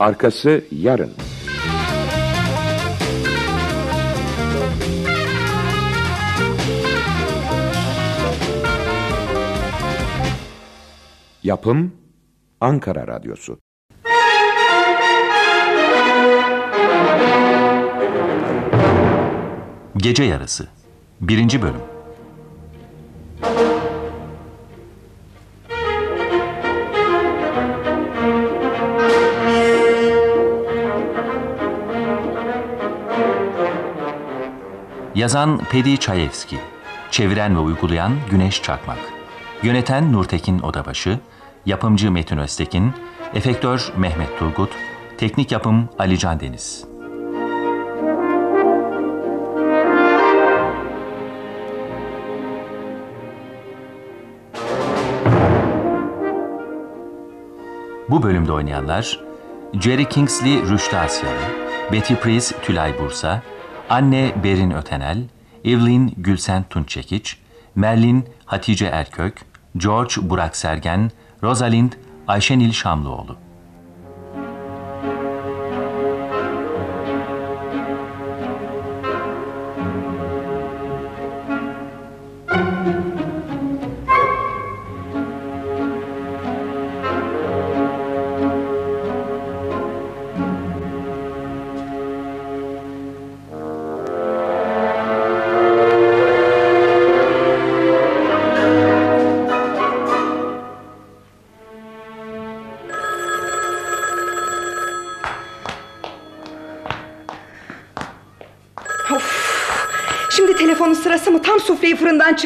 Arkası yarın. Yapım Ankara Radyosu Gece Yarısı 1. Bölüm Yazan Pedi Çayevski. Çeviren ve uygulayan Güneş Çakmak. Yöneten Nurtekin Odabaşı. Yapımcı Metin Öztekin. Efektör Mehmet Turgut. Teknik yapım Ali Can Deniz. Bu bölümde oynayanlar Jerry Kingsley Rüştü Asyalı, Betty Price Tülay Bursa, Anne Berin Ötenel, Evelyn Gülsen Tunçekiç, Merlin Hatice Erkök, George Burak Sergen, Rosalind Ayşenil Şamlıoğlu.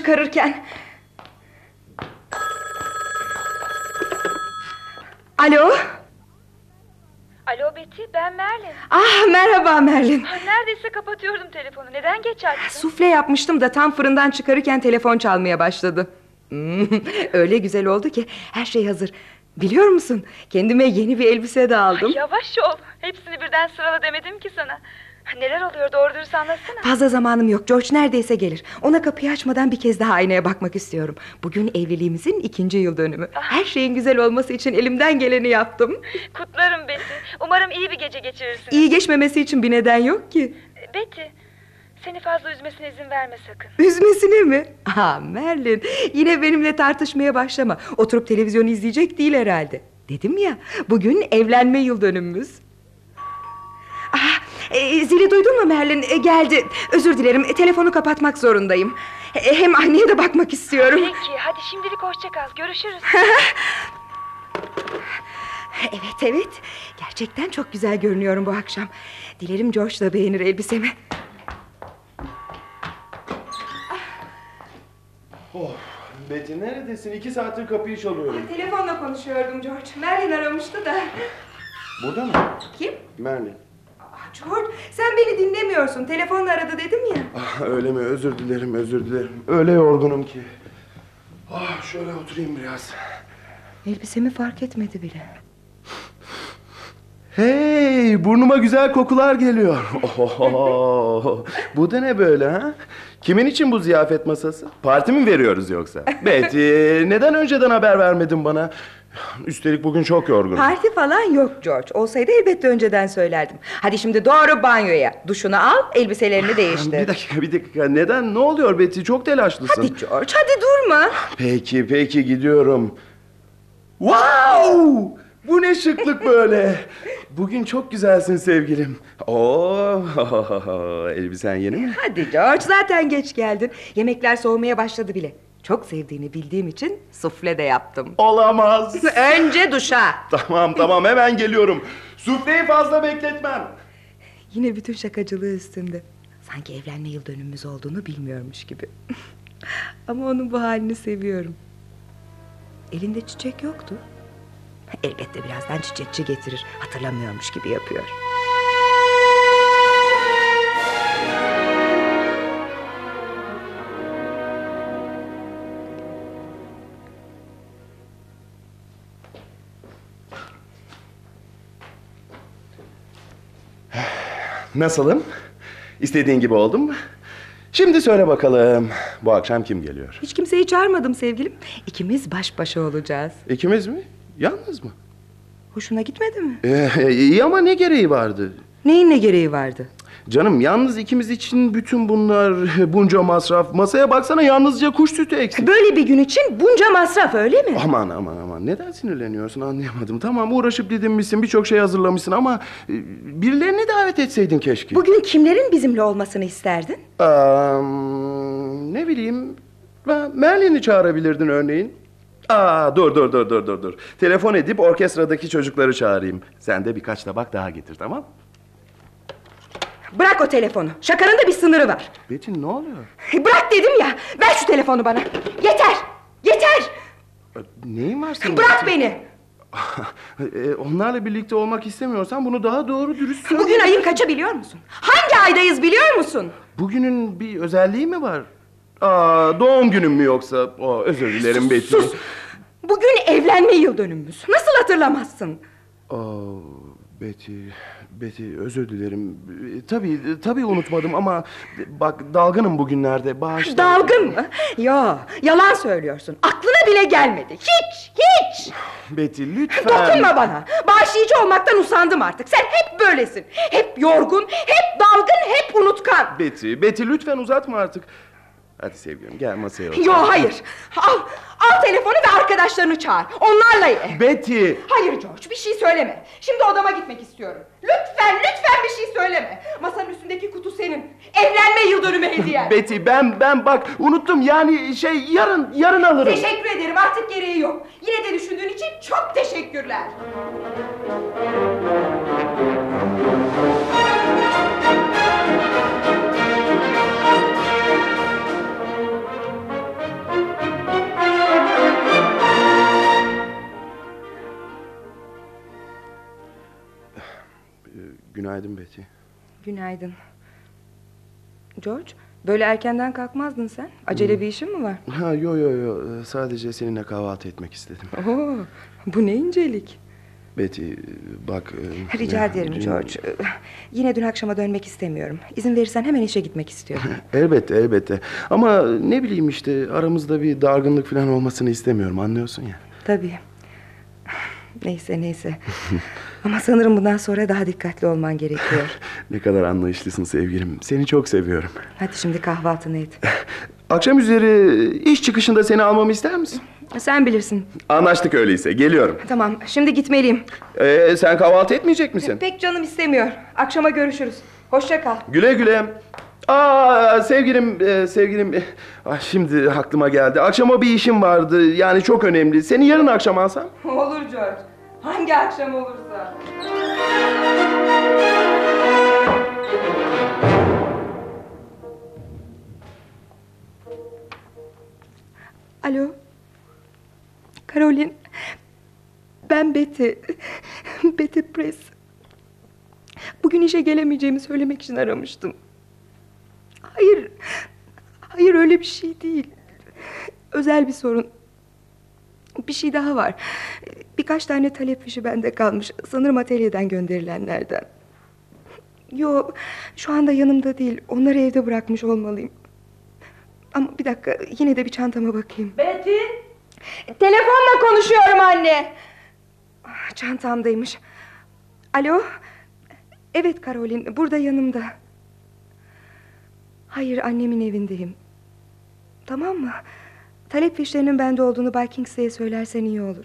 Çıkarırken. Alo? Alo Betty ben Merlin. Ah merhaba Merlin. Ah, Neredeyse kapatıyordum telefonu. Neden geç açtın? Sufle yapmıştım da tam fırından çıkarırken telefon çalmaya başladı. Hmm, Öyle güzel oldu ki her şey hazır. Biliyor musun? Kendime yeni bir elbise de aldım. Ay, yavaş ol. Hepsini birden sırala demedim ki sana. Neler oluyor doğru dürüst anlatsana. Fazla zamanım yok. George neredeyse gelir. Ona kapıyı açmadan bir kez daha aynaya bakmak istiyorum. Bugün evliliğimizin ikinci yıl dönümü. Her şeyin güzel olması için elimden geleni yaptım. Kutlarım Betty. Umarım iyi bir gece geçirirsin. İyi geçmemesi için bir neden yok ki. Betty seni fazla üzmesine izin verme sakın. Üzmesine mi? Aa Merlin yine benimle tartışmaya başlama. Oturup televizyon izleyecek değil herhalde. Dedim ya bugün evlenme yıl dönümümüz. Ah, e, zili duydun mu Merlin? E, geldi. Özür dilerim. e, telefonu kapatmak zorundayım. E, hem anneye de bakmak istiyorum. Peki hadi şimdilik hoşça kal. Görüşürüz. Evet evet. Gerçekten çok güzel görünüyorum bu akşam. Dilerim George da beğenir elbisemi. Oh, Betty neredesin? İki saattir kapıyı çalıyorum. Telefonla konuşuyordum George. Merlin aramıştı da. Burada mı? Kim? Merlin. George sen beni dinlemiyorsun. Telefonla aradı dedim ya. Ah, öyle mi? Özür dilerim, özür dilerim. Öyle yorgunum ki. Ah, şöyle oturayım biraz. Elbisemi fark etmedi bile. Hey, burnuma güzel kokular geliyor. Oho, bu da ne böyle ha? Kimin için bu ziyafet masası? Parti mi veriyoruz yoksa? Betty, neden önceden haber vermedin bana? Üstelik bugün çok yorgunum. Parti falan yok George. Olsaydı elbette önceden söylerdim. Hadi şimdi doğru banyoya. Duşunu al, elbiselerini değiştir. Bir dakika, bir dakika. Neden? Ne oluyor Betty? Çok telaşlısın. Hadi George, hadi durma. Peki peki gidiyorum. Wow! Bu ne şıklık böyle. Bugün çok güzelsin sevgilim. Oo, elbisen yeni mi? Hadi George, zaten geç geldin. Yemekler soğumaya başladı bile. Çok sevdiğini bildiğim için sufle de yaptım. Olamaz. Önce duşa. tamam tamam hemen geliyorum. Sufleyi fazla bekletmem. Yine bütün şakacılığı üstünde. Sanki evlenme yıl dönümümüz olduğunu bilmiyormuş gibi. Ama onun bu halini seviyorum. Elinde çiçek yoktu. Elbette birazdan çiçekçi getirir. Hatırlamıyormuş gibi yapıyor. Nasılım? İstediğin gibi oldum mu? Şimdi söyle bakalım. Bu akşam kim geliyor? Hiç kimseyi çağırmadım sevgilim. İkimiz baş başa olacağız. İkimiz mi? Yalnız mı? Hoşuna gitmedi mi? Ee, iyi ama ne gereği vardı? Neyin ne gereği vardı? Canım yalnız ikimiz için bütün bunlar bunca masraf. Masaya baksana yalnızca kuş sütü eksik. Böyle bir gün için bunca masraf öyle mi? Aman aman aman neden sinirleniyorsun anlayamadım. Tamam uğraşıp didinmişsin birçok şey hazırlamışsın ama e, birilerini davet etseydin keşke. Bugün kimlerin bizimle olmasını isterdin? Aa, ne bileyim Merlin'i çağırabilirdin örneğin. Aa dur dur dur dur dur dur. Telefon edip orkestradaki çocukları çağırayım. Sen de birkaç tabak daha getir tamam? Bırak o telefonu. Şakanın da bir sınırı var. Betin ne oluyor? Bırak dedim ya. Ver şu telefonu bana. Yeter. Yeter. Ee, Neyin var senin? Bırak beni. Ee, Onlarla birlikte olmak istemiyorsan bunu daha doğru dürüst söyle. Bugün ayın kaçı biliyor musun? Hangi aydayız biliyor musun? Bugünün bir özelliği mi var? Aa, doğum günün mü yoksa? Aa, özür dilerim Betin. Sus. Bugün evlenme yıl dönümümüz. Nasıl hatırlamazsın? Aa, Betty, Betty özür dilerim. Ee, Tabii, tabii unutmadım ama bak dalgınım bugünlerde. Bağışla. Dalgın mı? Yo, yalan söylüyorsun. Aklına bile gelmedi. Hiç, hiç. Betty lütfen. Dokunma bana. Bağışlayıcı olmaktan usandım artık. Sen hep böylesin. Hep yorgun, hep dalgın, hep unutkan. Betty, Betty lütfen uzatma artık. Hadi sevgilim gel masaya otur. Yo hayır. Al, al telefonu ve arkadaşlarını çağır. Onlarla ye. Betty! Hayır George bir şey söyleme. Şimdi odama gitmek istiyorum. Lütfen lütfen bir şey söyleme. Masanın üstündeki kutu senin. Evlenme yıl dönümü hediyen. Betty ben ben bak unuttum yani şey yarın yarın alırım. Teşekkür ederim artık gereği yok. Yine de düşündüğün için çok teşekkürler. Günaydın Betty. Günaydın. George böyle erkenden kalkmazdın sen. Acele bir işin mi var? Ha yo yo yo sadece seninle kahvaltı etmek istedim. Oo, bu ne incelik. Betty bak. e, Rica e, ederim dün- George. Yine dün akşama dönmek istemiyorum. İzin verirsen hemen işe gitmek istiyorum. Elbette elbette. Ama ne bileyim işte aramızda bir dargınlık falan olmasını istemiyorum anlıyorsun ya. Tabii. Neyse neyse. Ama sanırım bundan sonra daha dikkatli olman gerekiyor. Ne kadar anlayışlısın sevgilim. Seni çok seviyorum. Hadi şimdi kahvaltını et. Akşam üzeri iş çıkışında seni almamı ister misin? Sen bilirsin. Anlaştık öyleyse geliyorum. Tamam şimdi gitmeliyim. Ee, sen kahvaltı etmeyecek misin? Pek canım istemiyor. Akşama görüşürüz. Hoşça kal. Güle güle. Aa sevgilim e, sevgilim. e, Ah, şimdi aklıma geldi. Akşama bir işim vardı. Yani çok önemli. Seni yarın akşam alsam? Olur George. Hangi akşam olursa. Alo. Caroline. Ben Betty. Betty Press. Bugün işe gelemeyeceğimi söylemek için aramıştım. Hayır. Hayır öyle bir şey değil. Özel bir sorun. Bir şey daha var. Birkaç tane talep fişi bende kalmış. Sanırım atölyeden gönderilenlerden. Yo, şu anda yanımda değil. Onları evde bırakmış olmalıyım. Ama bir dakika, yine de bir çantama bakayım. Betty? Telefonla konuşuyorum anne. Ah, Çantamdaymış. Alo? Evet Karolin, burada yanımda. Hayır, annemin evindeyim. Tamam mı? Talep fişlerinin bende olduğunu Bay Kingsley'e söylersen iyi olur.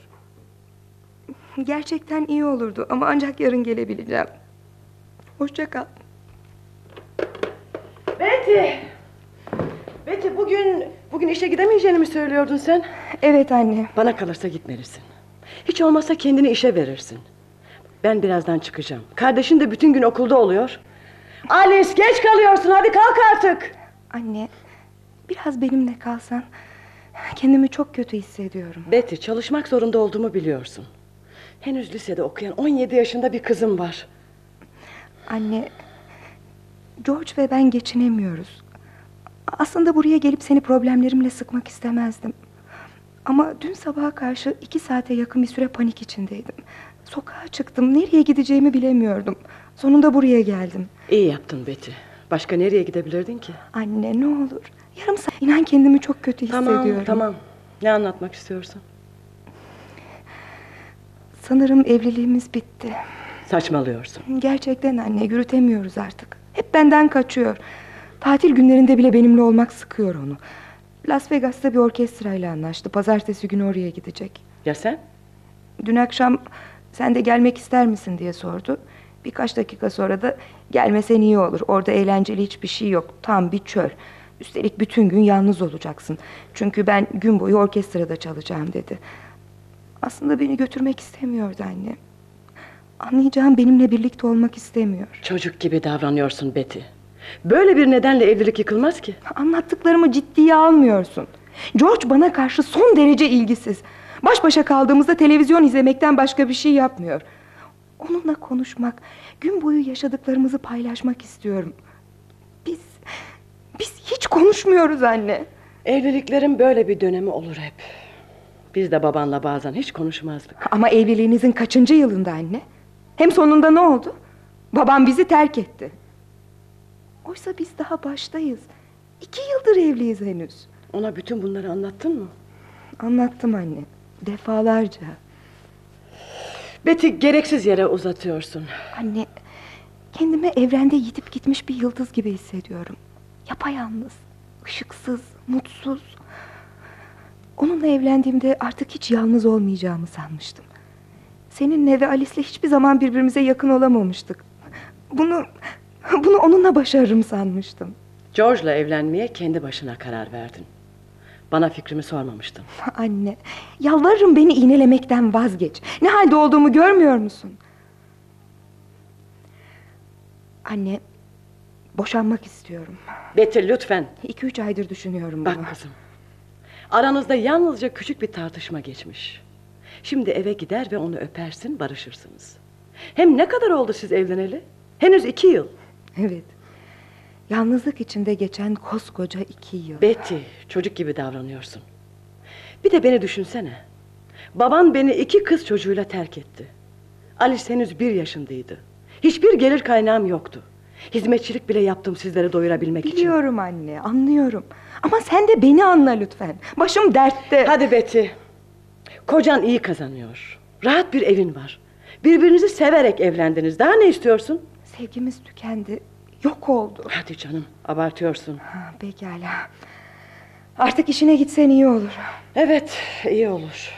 Gerçekten iyi olurdu ama ancak yarın gelebileceğim. Hoşça kal. Betty! Betty bugün bugün işe gidemeyeceğini mi söylüyordun sen? Evet anne. Bana kalırsa gitmelisin. Hiç olmazsa kendini işe verirsin. Ben birazdan çıkacağım. Kardeşin de bütün gün okulda oluyor. Alice geç kalıyorsun hadi kalk artık. Anne, biraz benimle kalsan. Kendimi çok kötü hissediyorum. Betty çalışmak zorunda olduğumu biliyorsun. Henüz lisede okuyan 17 yaşında bir kızım var. Anne, George ve ben geçinemiyoruz. Aslında buraya gelip seni problemlerimle sıkmak istemezdim. Ama dün sabaha karşı iki saate yakın bir süre panik içindeydim. Sokağa çıktım, nereye gideceğimi bilemiyordum. Sonunda buraya geldim. İyi yaptın Betty. Başka nereye gidebilirdin ki? Anne ne olur, yarım saat inan kendimi çok kötü hissediyorum. Tamam tamam. Ne anlatmak istiyorsun? Sanırım evliliğimiz bitti. Saçmalıyorsun. Gerçekten anne yürütemiyoruz artık. Hep benden kaçıyor. Tatil günlerinde bile benimle olmak sıkıyor onu. Las Vegas'ta bir orkestrayla anlaştı. Pazartesi günü oraya gidecek. Ya sen? Dün akşam sen de gelmek ister misin diye sordu. Birkaç dakika sonra da gelmesen iyi olur. Orada eğlenceli hiçbir şey yok. Tam bir çöl. Üstelik bütün gün yalnız olacaksın. Çünkü ben gün boyu orkestrada çalacağım dedi. Aslında beni götürmek istemiyordu anne. Anlayacağım benimle birlikte olmak istemiyor. Çocuk gibi davranıyorsun Betty. Böyle bir nedenle evlilik yıkılmaz ki. Anlattıklarımı ciddiye almıyorsun. George bana karşı son derece ilgisiz. Baş başa kaldığımızda televizyon izlemekten başka bir şey yapmıyor. Onunla konuşmak, gün boyu yaşadıklarımızı paylaşmak istiyorum. Biz, hiç konuşmuyoruz anne. Evliliklerin böyle bir dönemi olur hep. Biz de babanla bazen hiç konuşmazdık. Ama evliliğinizin kaçıncı yılında anne? Hem sonunda ne oldu? Babam bizi terk etti. Oysa biz daha baştayız. İki yıldır evliyiz henüz. Ona bütün bunları anlattın mı? Anlattım anne. Defalarca. Betty gereksiz yere uzatıyorsun. Anne, kendimi evrende yitip gitmiş bir yıldız gibi hissediyorum. Yapayalnız, ışıksız, mutsuz. Onunla evlendiğimde artık hiç yalnız olmayacağımı sanmıştım. Seninle ve Alice'le hiçbir zaman birbirimize yakın olamamıştık. Bunu, bunu onunla başarırım sanmıştım. George'la evlenmeye kendi başına karar verdin. Bana fikrimi sormamıştın. Anne, yalvarırım beni iğnelemekten vazgeç. Ne halde olduğumu görmüyor musun? Anne, boşanmak istiyorum. Betty lütfen. İki üç aydır düşünüyorum bunu. Bak kızım. Aranızda yalnızca küçük bir tartışma geçmiş. Şimdi eve gider ve onu öpersin barışırsınız. Hem ne kadar oldu siz evleneli? Henüz iki yıl. Evet. Yalnızlık içinde geçen koskoca iki yıl. Betty çocuk gibi davranıyorsun. Bir de beni düşünsene. Baban beni iki kız çocuğuyla terk etti. Alice henüz bir yaşındaydı. Hiçbir gelir kaynağım yoktu. Hizmetçilik bile yaptım sizlere doyurabilmek için. Biliyorum anne, anlıyorum. Ama sen de beni anla lütfen. Başım dertte. Hadi Betty. Kocan iyi kazanıyor. Rahat bir evin var. Birbirinizi severek evlendiniz. Daha ne istiyorsun? Sevgimiz tükendi. Yok oldu. Hadi canım abartıyorsun. Ha, pekala. Artık işine gitsen iyi olur. Evet iyi olur.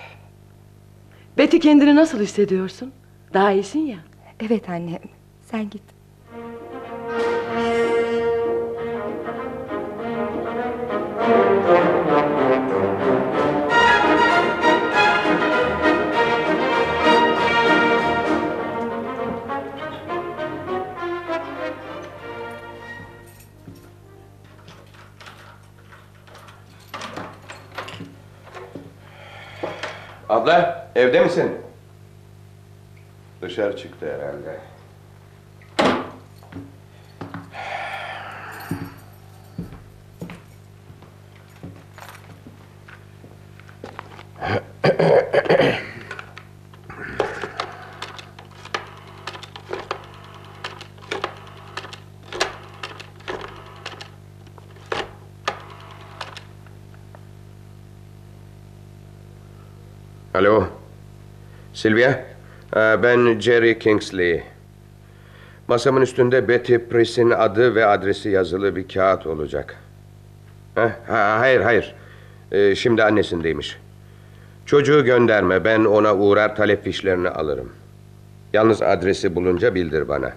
Betty kendini nasıl hissediyorsun? Daha iyisin ya. Evet anne, sen git. Abla evde misin? Dışarı çıktı herhalde. Alo. Sylvia. Ee, Ben Jerry Kingsley. Masamın üstünde Betty Priest'in adı ve adresi yazılı bir kağıt olacak. Ha, hayır hayır. Ee, şimdi annesindeymiş. Çocuğu gönderme. Ben ona uğrar talep fişlerini alırım. Yalnız adresi bulunca bildir bana.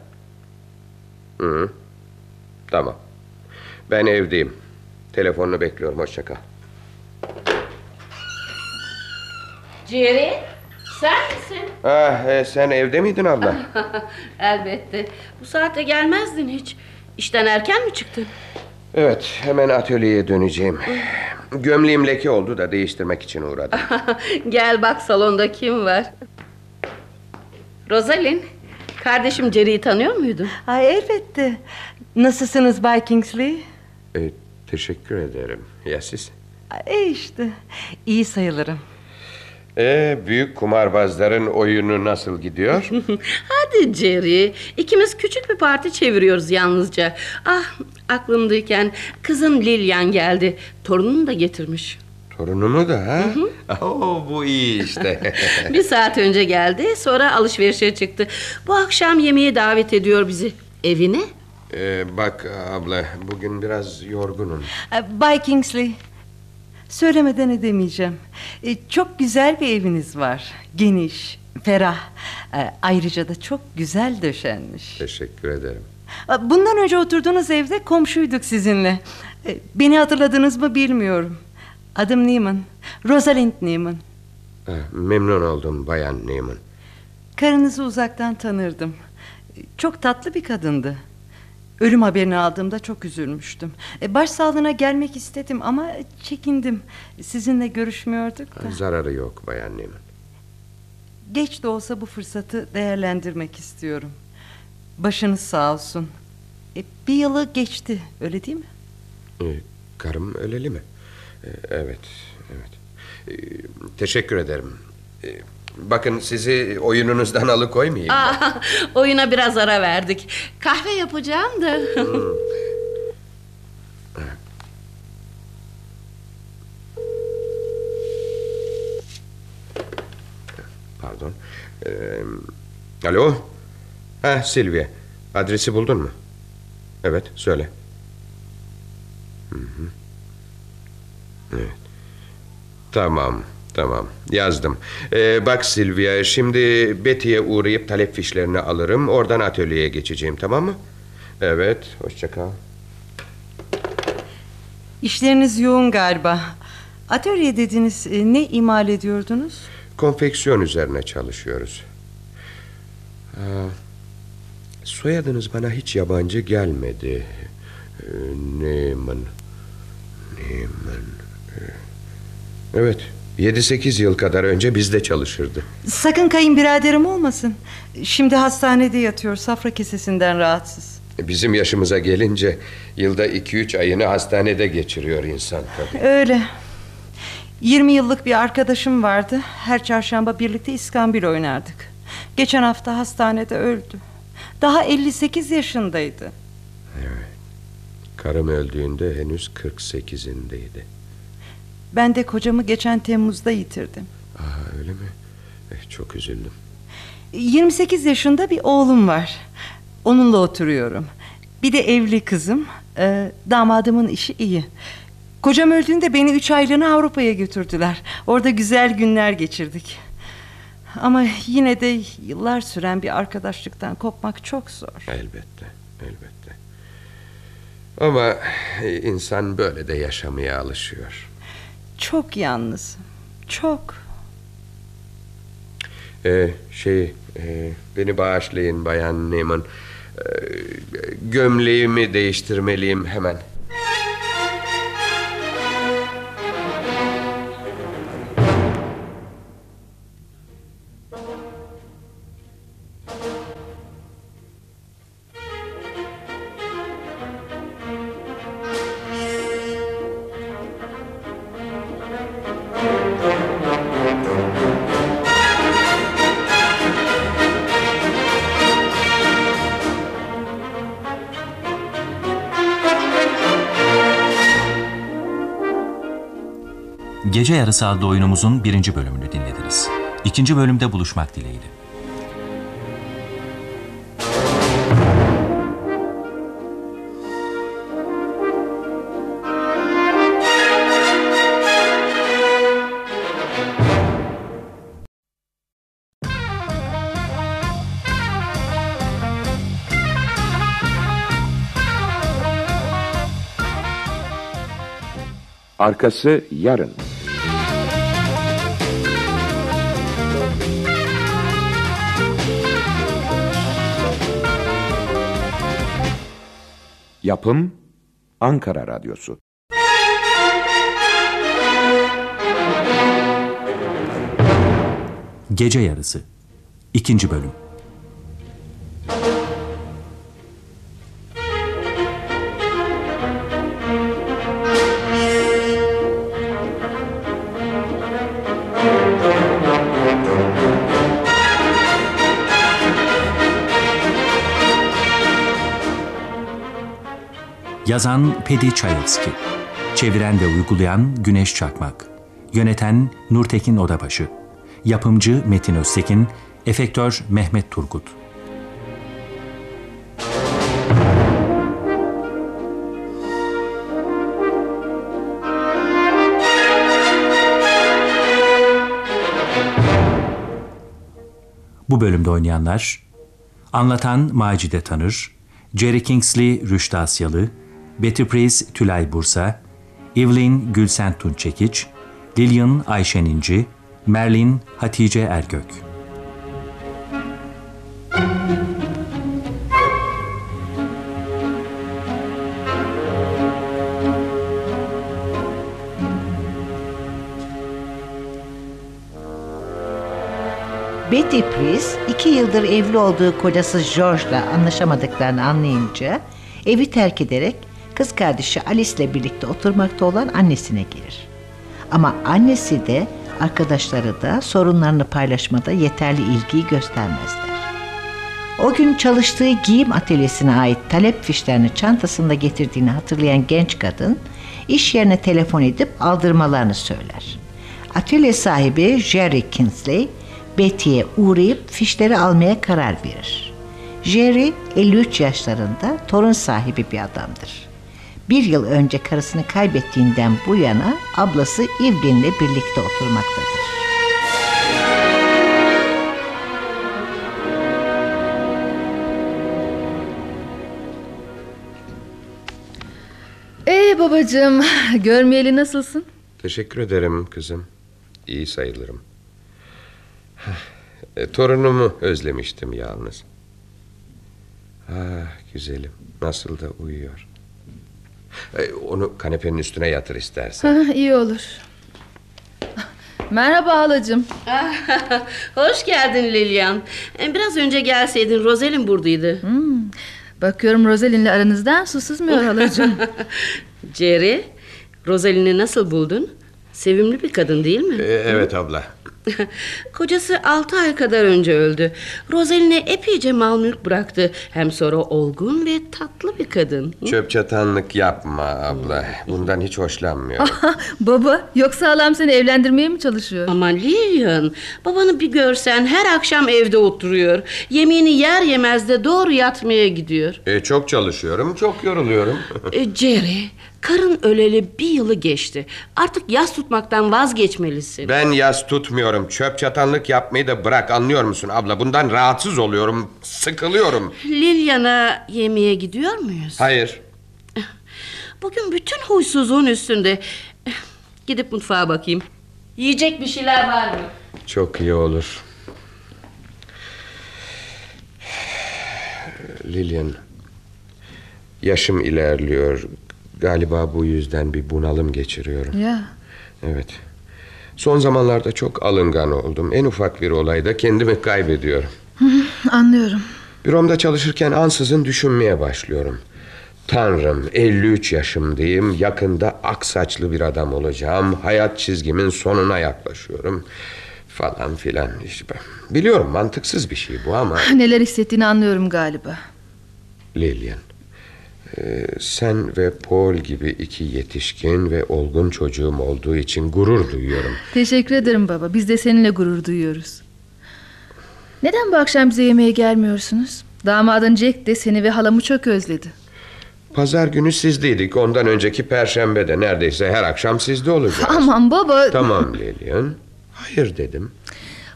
Hı -hı. Tamam. Ben evdeyim. Telefonunu bekliyorum. Hoşça kal. Jerry, sen misin? Ah, e, sen evde miydin abla? Elbette. Bu saatte gelmezdin hiç. İşten erken mi çıktın? Evet, hemen atölyeye döneceğim. Gömleğim leke oldu da değiştirmek için uğradım. Gel bak salonda kim var? Rosalind, kardeşim Jerry'i tanıyor muydun? Ay elbette. Nasılsınız Bay Kingsley? E, teşekkür ederim. Ya siz? E işte. iyi sayılırım. E, büyük kumarbazların oyunu nasıl gidiyor? Hadi Jerry, ikimiz küçük bir parti çeviriyoruz yalnızca. Ah, aklımdayken kızın Lillian geldi. Torununu da getirmiş. Torunumu da ha? Oo, bu iyi işte. Bir saat önce geldi sonra alışverişe çıktı. Bu akşam yemeğe davet ediyor bizi. Evine? Ee, bak abla bugün biraz yorgunum. Ee, Bay Kingsley. Söylemeden edemeyeceğim. Ee, Çok güzel bir eviniz var. Geniş, ferah. Ee, Ayrıca da çok güzel döşenmiş. Teşekkür ederim. Ee, Bundan önce oturduğunuz evde komşuyduk sizinle. Ee, Beni hatırladınız mı bilmiyorum. Adım Neiman. Rosalind Neiman. Ha, memnun oldum Bayan Neyman. Karınızı uzaktan tanırdım. Çok tatlı bir kadındı. Ölüm haberini aldığımda çok üzülmüştüm. E, Başsağlığına gelmek istedim ama çekindim. Sizinle görüşmüyorduk da. Zararı yok Bayan Neyman. Geç de olsa bu fırsatı değerlendirmek istiyorum. Başınız sağ olsun. E, bir yılı geçti, öyle değil mi? Ee, karım öleli mi? Ee, evet, evet. Ee, teşekkür ederim. Bakın sizi oyununuzdan alıkoymayayım. Aa, oyuna biraz ara verdik. Kahve yapacağım da. Pardon. Ee, alo? Ha Silvia. Adresi buldun mu? Evet, söyle. Hı hı. Evet. Tamam, tamam. Yazdım. Ee, bak Silvia, şimdi Betty'ye uğrayıp talep fişlerini alırım. Oradan atölyeye geçeceğim, tamam mı? Evet, hoşça kal. İşleriniz yoğun galiba. Atölye dediniz, e, ne imal ediyordunuz? Konfeksiyon üzerine çalışıyoruz. Aa, soyadınız bana hiç yabancı gelmedi. Ee, Neyman. Neyman. Ee, Evet, 7-8 yıl kadar önce bizde çalışırdı. Sakın kayınbiraderim olmasın. Şimdi hastanede yatıyor, safra kesesinden rahatsız. Bizim yaşımıza gelince yılda 2-3 ayını hastanede geçiriyor insan tabii. Öyle. 20 yıllık bir arkadaşım vardı. Her çarşamba birlikte iskambil oynardık. Geçen hafta hastanede öldü. Daha 58 yaşındaydı. Karım öldüğünde henüz 48'indeydi. Ben de kocamı geçen Temmuz'da yitirdim. Aa, öyle mi? Eh, çok üzüldüm. 28 yaşında bir oğlum var. Onunla oturuyorum. Bir de evli kızım. Ee, damadımın işi iyi. Kocam öldüğünde beni üç aylığına Avrupa'ya götürdüler. Orada güzel günler geçirdik. Ama yine de yıllar süren bir arkadaşlıktan kopmak çok zor. Elbette, elbette. Ama insan böyle de yaşamaya alışıyor. Çok yalnız. Çok. Ee, şey, e, beni bağışlayın Bayan Neyman. Ee, gömleğimi değiştirmeliyim hemen. Gece Yarısı adlı oyunumuzun birinci bölümünü dinlediniz. İkinci bölümde buluşmak dileğiyle. Arkası yarın. Yapım Ankara Radyosu. Gece Yarısı İkinci bölüm Yazan Pedi Çayevski Çeviren ve uygulayan Güneş Çakmak Yöneten Nurtekin Odabaşı. Yapımcı Metin Öztekin. Efektör Mehmet Turgut. Bu bölümde oynayanlar Anlatan Macide Tanır, Jerry Kingsley Rüştü Asyalı, Betty Price Tülay Bursa, Evelyn Gülsen Tunçekiç, Lillian Ayşen İnci, Merlin Hatice Ergök. Betty Price iki yıldır evli olduğu kocası George'la anlaşamadıklarını anlayınca evi terk ederek kız kardeşi Alice ile birlikte oturmakta olan annesine gelir. Ama annesi de arkadaşları da sorunlarını paylaşmada yeterli ilgiyi göstermezler. O gün çalıştığı giyim atölyesine ait talep fişlerini çantasında getirdiğini hatırlayan genç kadın iş yerine telefon edip aldırmalarını söyler. Atölye sahibi Jerry Kinsley Betty'ye uğrayıp fişleri almaya karar verir. Jerry 53 yaşlarında torun sahibi bir adamdır. Bir yıl önce karısını kaybettiğinden bu yana ablası Evelyn'le birlikte oturmaktadır. Ee babacığım, görmeyeli nasılsın? Teşekkür ederim kızım. İyi sayılırım. E, torunumu özlemiştim yalnız. Ah güzelim. Nasıl da uyuyor. E, onu kanepenin üstüne yatır istersen. Ha, iyi olur. Merhaba halacığım. Hoş geldin Lilian. E, Biraz önce gelseydin Roselyn buradaydı. Hmm, bakıyorum Rosalind'le aranızdan su sızmıyor halacığım. Jerry, Rosalyn'i nasıl buldun? Sevimli bir kadın değil mi? E, evet abla. Kocası altı ay kadar önce öldü. Rosalyn'e epeyce mal mülk bıraktı. Hem sonra olgun ve tatlı bir kadın. Çöp çatanlık yapma abla. Bundan hiç hoşlanmıyorum. Baba, yoksa halam seni evlendirmeye mi çalışıyor? Ama Lilian, babanı bir görsen her akşam evde oturuyor. Yemeğini yer yemez de doğru yatmaya gidiyor. E, çok çalışıyorum, çok yoruluyorum. E, Jerry, karın öleli bir yılı geçti. Artık yas tutmaktan vazgeçmelisin. Ben yas tutmuyorum. Çöp çatanlık yapmayı da bırak anlıyor musun abla? Bundan rahatsız oluyorum. Sıkılıyorum. Lilian'a yemeğe gidiyor muyuz? Hayır. Bugün bütün huysuzluğun üstünde. Gidip mutfağa bakayım. Yiyecek bir şeyler var mı? Çok iyi olur. Lilian. Yaşım ilerliyor. Galiba bu yüzden bir bunalım geçiriyorum. Ya, Evet. Son zamanlarda çok alıngan oldum. En ufak bir olayda kendimi kaybediyorum. anlıyorum. Büromda çalışırken ansızın düşünmeye başlıyorum. Tanrım 53 yaşımdayım. Yakında ak saçlı bir adam olacağım. Hayat çizgimin sonuna yaklaşıyorum. Falan filan işte. Biliyorum mantıksız bir şey bu ama... Neler hissettiğini anlıyorum galiba. Lilian. Sen ve Paul gibi iki yetişkin ve olgun çocuğum olduğu için gurur duyuyorum. Teşekkür ederim baba. Biz de seninle gurur duyuyoruz. Neden bu akşam bize yemeğe gelmiyorsunuz? Damadın Jack de seni ve halamı çok özledi. Pazar günü sizdeydik. Ondan önceki perşembede neredeyse her akşam sizde olacağız. Aman baba. Tamam Lilian. Hayır dedim.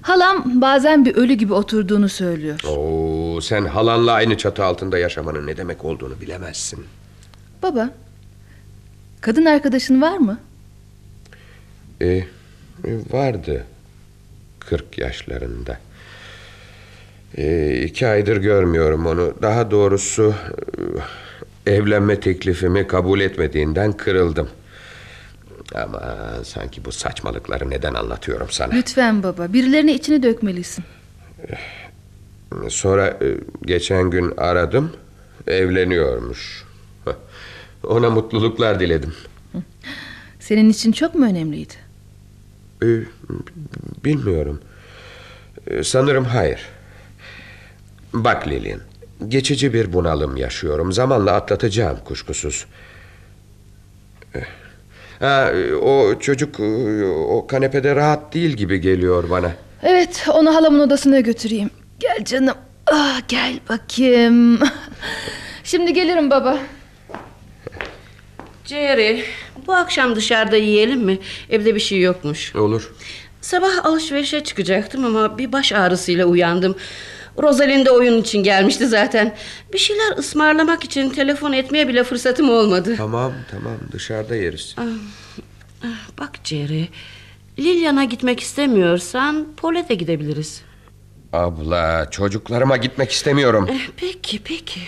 Halam bazen bir ölü gibi oturduğunu söylüyor. Oo, sen halanla aynı çatı altında yaşamanın ne demek olduğunu bilemezsin. Baba, kadın arkadaşın var mı? E, e, vardı. 40 yaşlarında. E, iki aydır görmüyorum onu. Daha doğrusu e, evlenme teklifimi kabul etmediğinden kırıldım. Ama sanki bu saçmalıkları neden anlatıyorum sana? Lütfen baba, birilerine içini dökmelisin. Sonra e, geçen gün aradım. Evleniyormuş. Ona mutluluklar diledim. Senin için çok mu önemliydi? E, bilmiyorum. E, sanırım hayır. Bak Lilian. Geçici bir bunalım yaşıyorum. Zamanla atlatacağım kuşkusuz. Ha, o çocuk e, o kanepede rahat değil gibi geliyor bana. Evet onu halamın odasına götüreyim. Gel canım. Ah, gel bakayım. Şimdi gelirim baba. Jerry, bu akşam dışarıda yiyelim mi? Evde bir şey yokmuş. Olur. Sabah alışverişe çıkacaktım ama bir baş ağrısıyla uyandım. Rosalind de oyun için gelmişti zaten. Bir şeyler ısmarlamak için telefon etmeye bile fırsatım olmadı. Tamam tamam dışarıda yeriz. Bak Jerry, Lilian'a gitmek istemiyorsan Polet'e gidebiliriz. Abla çocuklarıma gitmek istemiyorum. Eh, peki peki.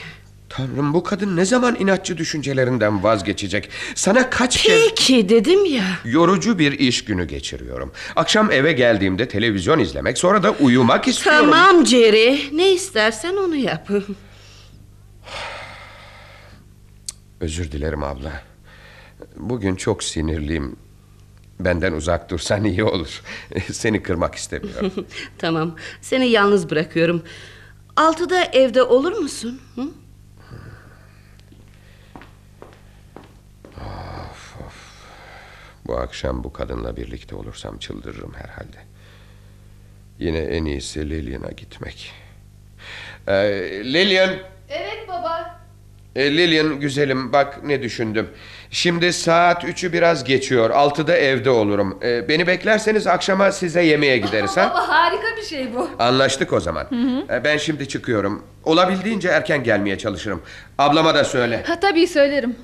Tanrım bu kadın ne zaman inatçı düşüncelerinden vazgeçecek? Sana kaç kez... Peki dedim ya. Yorucu bir iş günü geçiriyorum. Akşam eve geldiğimde televizyon izlemek sonra da uyumak istiyorum. Tamam Jerry, ne istersen onu yap. Özür dilerim abla. Bugün çok sinirliyim. Benden uzak dursan iyi olur. Seni kırmak istemiyorum. tamam, seni yalnız bırakıyorum. Altıda evde olur musun? Hı? Bu akşam bu kadınla birlikte olursam çıldırırım herhalde. Yine en iyisi Lillian'a gitmek. Ee, Lillian, Evet baba. e, Lillian güzelim bak ne düşündüm. Şimdi saat üçü biraz geçiyor. Altıda evde olurum. Ee, beni beklerseniz akşama size yemeğe gideriz ha? Baba harika bir şey bu. Anlaştık o zaman. Ee, ben şimdi çıkıyorum. Olabildiğince erken gelmeye çalışırım. Ablama da söyle. Ha tabii söylerim.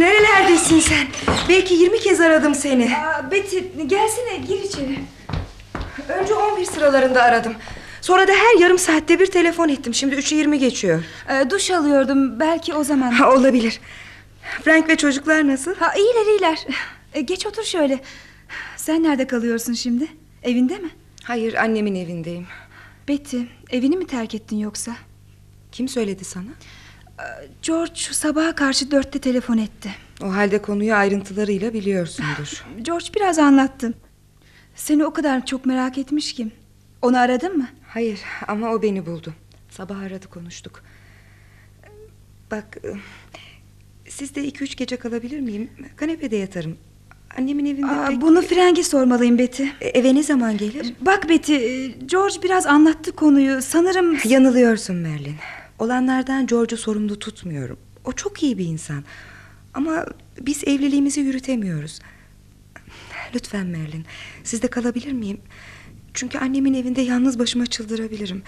Nerelerdesin sen? Belki 20 kez aradım seni. Aa, Betty gelsene gir içeri. Önce 11 sıralarında aradım. Sonra da her yarım saatte bir telefon ettim. Şimdi 3'ü 20 geçiyor. Ee, duş alıyordum belki o zaman. Ha, olabilir. Frank ve çocuklar nasıl? Ha, iyiler iyiler. Ee, geç otur şöyle. Sen nerede kalıyorsun şimdi? Evinde mi? Hayır annemin evindeyim. Betty evini mi terk ettin yoksa? Kim söyledi sana? George sabaha karşı dörtte telefon etti. O halde konuyu ayrıntılarıyla biliyorsundur. George biraz anlattı. Seni o kadar çok merak etmiş ki. Onu aradın mı? Hayır ama o beni buldu. Sabah aradı konuştuk. Bak sizde iki üç gece kalabilir miyim? Kanepede yatarım. Annemin evinde Aa, pek... Bunu Frank'e sormalıyım Betty. E, Eve ne zaman gelir? Bak Betty, George biraz anlattı konuyu. Sanırım... Yanılıyorsun Merlin. Olanlardan George'u sorumlu tutmuyorum. O çok iyi bir insan. Ama biz evliliğimizi yürütemiyoruz. Lütfen Merlin, sizde kalabilir miyim? Çünkü annemin evinde yalnız başıma çıldırabilirim.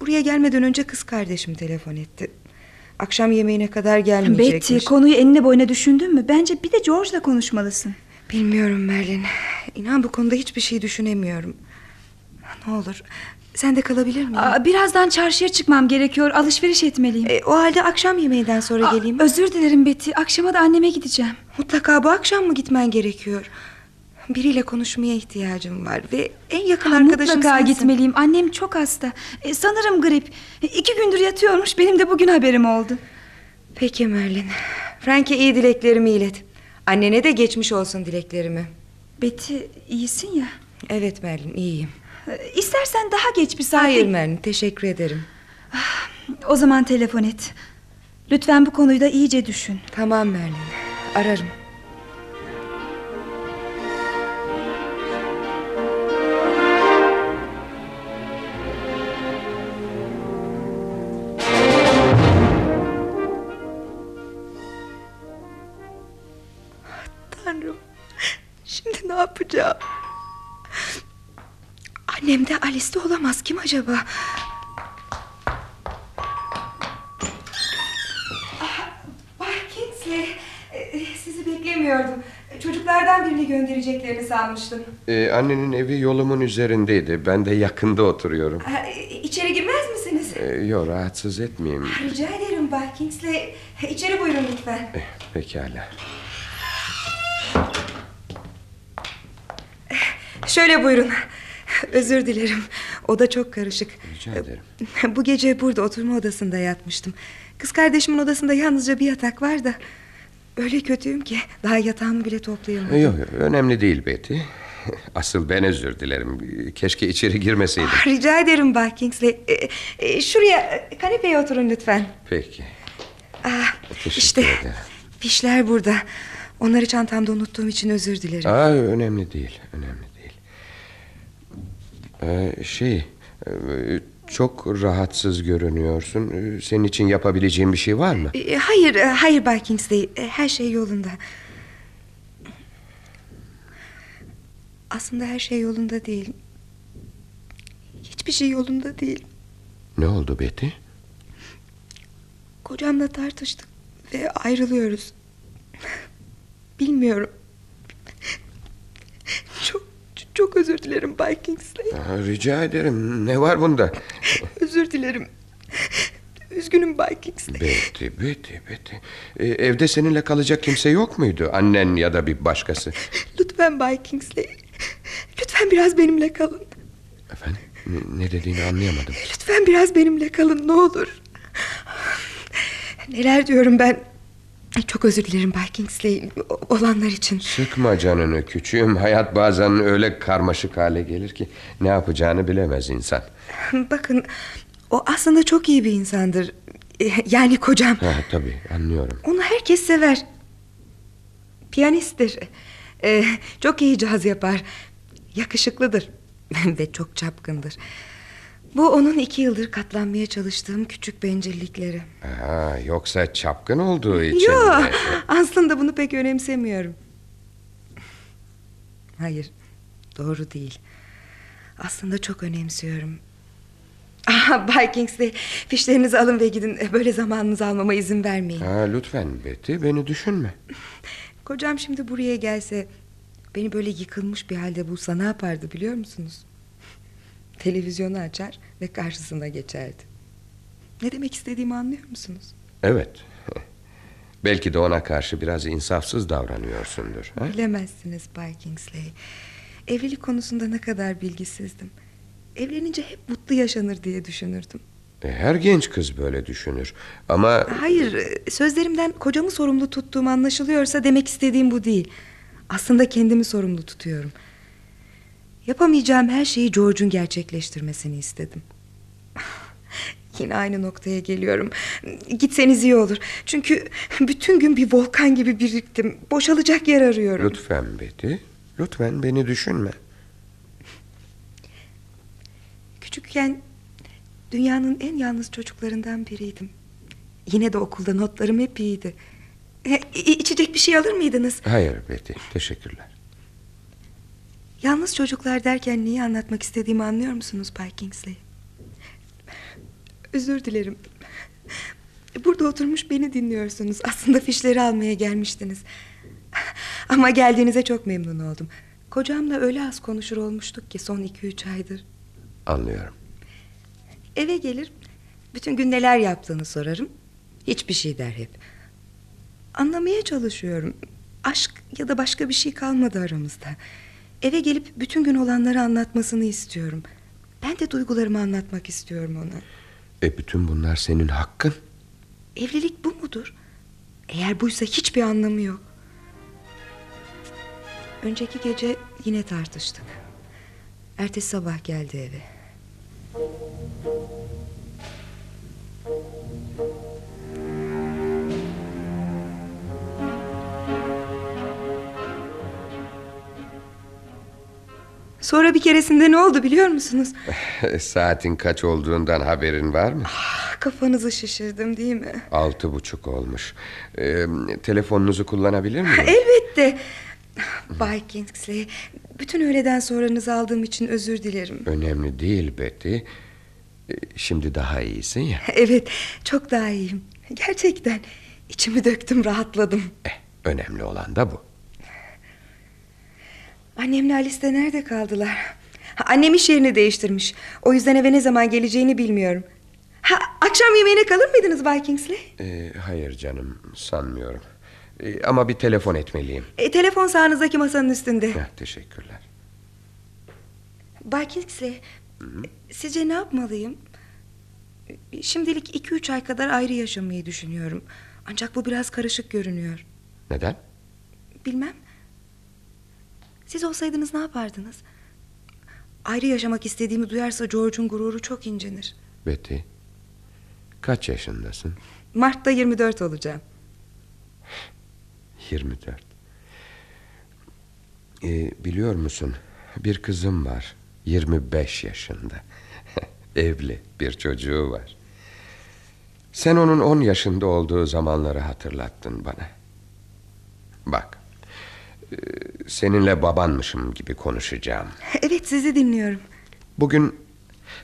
Buraya gelmeden önce kız kardeşim telefon etti. Akşam yemeğine kadar gelmeyecekmiş. Betty, konuyu enine boyuna düşündün mü? Bence bir de George'la konuşmalısın. Bilmiyorum Merlin. İnan bu konuda hiçbir şey düşünemiyorum. Ne olur sen de kalabilir miyim? Aa, birazdan çarşıya çıkmam gerekiyor. Alışveriş etmeliyim. E, o halde akşam yemeğinden sonra Aa, geleyim. Özür dilerim Betty. Akşama da anneme gideceğim. Mutlaka bu akşam mı gitmen gerekiyor? Biriyle konuşmaya ihtiyacım var ve en yakın Ha, arkadaşım Mutlaka sensin. gitmeliyim. Annem çok hasta. E, sanırım grip. E, iki gündür yatıyormuş. Benim de bugün haberim oldu. Peki Merlin. Frank'e iyi dileklerimi ilet. Annene de geçmiş olsun dileklerimi. Betty iyisin ya. Evet Merlin iyiyim. İstersen daha geç bir saatte... Hayır Merlin teşekkür ederim. O zaman telefon et. Lütfen bu konuyu da iyice düşün. Tamam Merlin ararım. Tanrım. Şimdi ne yapacağım? Annem de Alice de olamaz. Kim acaba? Bay Kingsley. e, Sizi beklemiyordum. Çocuklardan birini göndereceklerini sanmıştım. Ee, annenin evi yolumun üzerindeydi. Ben de yakında oturuyorum. Ha, e, İçeri girmez misiniz? Ee, yok rahatsız etmeyeyim. Rica ederim Bay Kingsley. İçeri buyurun lütfen. Eh, pekala. Şöyle buyurun. Özür dilerim. Oda çok karışık. Rica ederim. Bu gece burada oturma odasında yatmıştım. Kız kardeşimin odasında yalnızca bir yatak var da... Öyle kötüyüm ki daha yatağımı bile toplayamadım. Yok yok önemli değil Betty. Asıl ben özür dilerim. Keşke içeri girmeseydim. Ah, Rica ederim Bay Kingsley. Ee, e, şuraya e, kanepeye oturun lütfen. Peki. Ah, Teşekkür işte ederim. fişler burada. Onları çantamda unuttuğum için özür dilerim. Aa, önemli değil. Önemli. Ee, şey... e, Çok rahatsız görünüyorsun. Ee, Senin için yapabileceğim bir şey var mı? Ee, Hayır, e, hayır Bay Kingsley. E, Her şey yolunda. Aslında her şey yolunda değil. Hiçbir şey yolunda değil. Ne oldu Betty? Kocamla tartıştık ve ayrılıyoruz. Bilmiyorum. Çok özür dilerim Bay Kingsley. Aa, rica ederim. Ne var bunda? Özür dilerim. Üzgünüm Bay Kingsley. Betty, Betty, Betty. Ee, evde seninle kalacak kimse yok muydu? Annen ya da bir başkası. Lütfen Bay Kingsley. Lütfen biraz benimle kalın. Efendim? Ne dediğini anlayamadım. Lütfen biraz benimle kalın ne olur. Neler diyorum ben. Çok özür dilerim Bay Kingsley olanlar için. Sıkma canını küçüğüm. Hayat bazen öyle karmaşık hale gelir ki... ...ne yapacağını bilemez insan. Bakın o aslında çok iyi bir insandır. E, Yani kocam. Ha, tabii anlıyorum. Onu herkes sever. Piyanisttir. Ee, çok iyi caz yapar. Yakışıklıdır. Ve çok çapkındır. Bu onun iki yıldır katlanmaya çalıştığım küçük bencillikleri. Ha, yoksa çapkın olduğu için Yok mi? aslında bunu pek önemsemiyorum. Hayır doğru değil. Aslında çok önemsiyorum. Ah, Bay Kingsley fişlerinizi alın ve gidin. Böyle zamanınızı almama izin vermeyin. Ha, lütfen Betty beni düşünme. Kocam şimdi buraya gelse beni böyle yıkılmış bir halde bulsa ne yapardı biliyor musunuz? Televizyonu açar ve karşısına geçerdi. Ne demek istediğimi anlıyor musunuz? Evet. Belki de ona karşı biraz insafsız davranıyorsundur. Ha? Bilemezsiniz Bay Kingsley. Evlilik konusunda ne kadar bilgisizdim. Evlenince hep mutlu yaşanır diye düşünürdüm. E, Her genç kız böyle düşünür. Ama Hayır, sözlerimden kocamı sorumlu tuttuğum anlaşılıyorsa demek istediğim bu değil. Aslında kendimi sorumlu tutuyorum. Yapamayacağım her şeyi George'un gerçekleştirmesini istedim. Yine aynı noktaya geliyorum. Gitseniz iyi olur. Çünkü bütün gün bir volkan gibi biriktim. Boşalacak yer arıyorum. lütfen Betty, lütfen beni düşünme. Küçükken dünyanın en yalnız çocuklarından biriydim. Yine de okulda notlarım hep iyiydi. E, içecek bir şey alır mıydınız? Hayır Betty, teşekkürler. Yalnız çocuklar derken neyi anlatmak istediğimi anlıyor musunuz Bay Kingsley? Özür dilerim. Burada oturmuş beni dinliyorsunuz. Aslında fişleri almaya gelmiştiniz. Ama geldiğinize çok memnun oldum. Kocamla öyle az konuşur olmuştuk ki son iki üç aydır. Anlıyorum. Eve gelir, bütün gün neler yaptığını sorarım. Hiçbir şey der hep. Anlamaya çalışıyorum. Aşk ya da başka bir şey kalmadı aramızda. Eve gelip bütün gün olanları anlatmasını istiyorum. Ben de duygularımı anlatmak istiyorum ona. E bütün bunlar senin hakkın. Evlilik bu mudur? Eğer buysa hiçbir anlamı yok. Önceki gece yine tartıştık. Ertesi sabah geldi eve. Sonra bir keresinde ne oldu biliyor musunuz? Saatin kaç olduğundan haberin var mı? Kafanızı şişirdim değil mi? Altı buçuk olmuş. E, telefonunuzu kullanabilir miyim? Elbette. Bay Kingsley, bütün öğleden sonranızı aldığım için özür dilerim. Önemli değil Betty. E, Şimdi daha iyisin ya. Evet, çok daha iyiyim. Gerçekten içimi döktüm, rahatladım. Önemli olan da bu. Annemle Alice de nerede kaldılar? Ha, Annem iş yerini değiştirmiş. O yüzden eve ne zaman geleceğini bilmiyorum. Ha, akşam yemeğine kalır mıydınız Bay Kingsley? E, hayır canım sanmıyorum. E, ama bir telefon etmeliyim. E, telefon sağınızdaki masanın üstünde. Heh, teşekkürler. Bay Kingsley, sizce ne yapmalıyım? Şimdilik iki üç ay kadar ayrı yaşamayı düşünüyorum. Ancak bu biraz karışık görünüyor. Neden? Bilmem. Siz olsaydınız ne yapardınız? Ayrı yaşamak istediğimi duyarsa George'un gururu çok incinir. Betty, kaç yaşındasın? Mart'ta 24 olacağım. 24. Ee, biliyor musun? Bir kızım var. 25 yaşında. Evli, bir çocuğu var. Sen onun 10 yaşında olduğu zamanları hatırlattın bana. Bak, seninle babanmışım gibi konuşacağım. Evet sizi dinliyorum. Bugün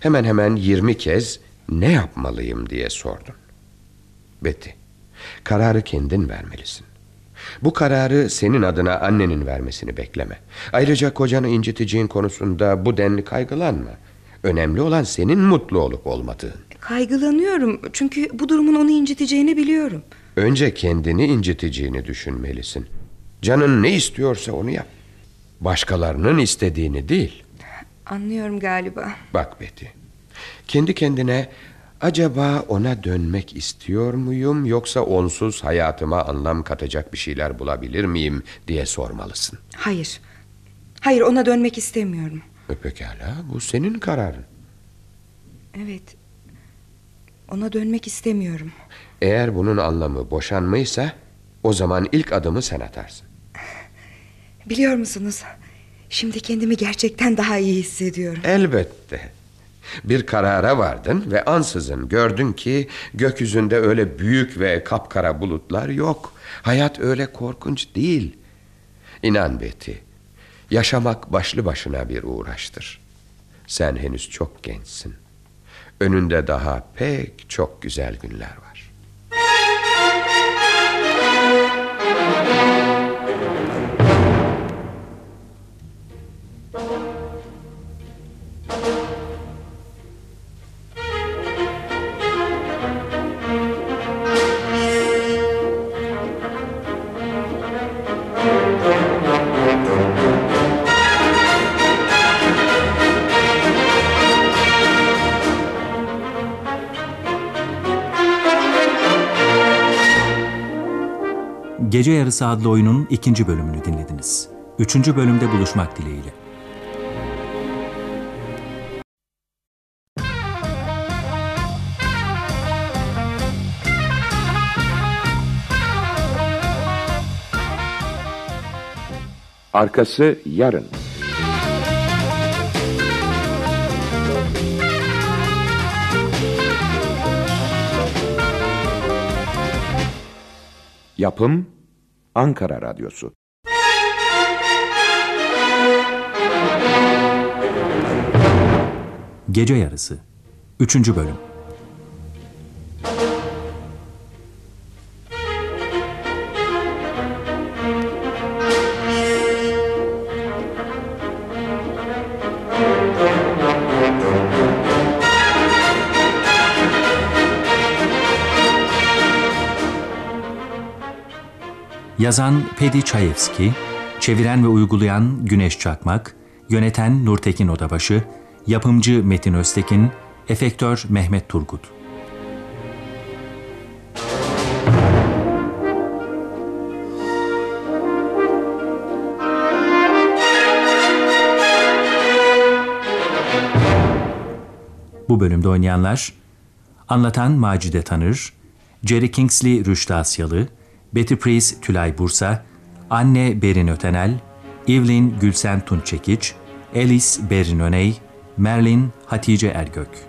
hemen hemen 20 kez ne yapmalıyım diye sordun. Betty, kararı kendin vermelisin. Bu kararı senin adına annenin vermesini bekleme. Ayrıca kocanı inciteceğin konusunda bu denli kaygılanma. Önemli olan senin mutlu olup olmadığın. Kaygılanıyorum çünkü bu durumun onu inciteceğini biliyorum. Önce kendini inciteceğini düşünmelisin. Canın ne istiyorsa onu yap. Başkalarının istediğini değil. Anlıyorum galiba. Bak Betty. Kendi kendine acaba ona dönmek istiyor muyum yoksa onsuz hayatıma anlam katacak bir şeyler bulabilir miyim diye sormalısın. Hayır. Hayır ona dönmek istemiyorum. E pekala bu senin kararın. Evet. Ona dönmek istemiyorum. Eğer bunun anlamı boşanmaysa o zaman ilk adımı sen atarsın. Biliyor musunuz? Şimdi kendimi gerçekten daha iyi hissediyorum. Elbette. Bir karara vardın ve ansızın gördün ki gökyüzünde öyle büyük ve kapkara bulutlar yok. Hayat öyle korkunç değil. İnan Betty, yaşamak başlı başına bir uğraştır. Sen henüz çok gençsin. Önünde daha pek çok güzel günler var. Gece Yarısı adlı oyunun ikinci bölümünü dinlediniz. Üçüncü bölümde buluşmak dileğiyle. Arkası yarın. Yapım Ankara Radyosu. Gece Yarısı Üçüncü bölüm Yazan Pedi Çayevski, çeviren ve uygulayan Güneş Çakmak, yöneten Nurtekin Odabaşı, yapımcı Metin Öztekin, efektör Mehmet Turgut. Bu bölümde oynayanlar Anlatan Macide Tanır, Jerry Kingsley Rüştü Asyalı, Betty Priest Tülay Bursa, Anne Berin Ötenel, Evelyn Gülsen Tunçekiç, Alice Berin Öney, Merlin Hatice Ergök.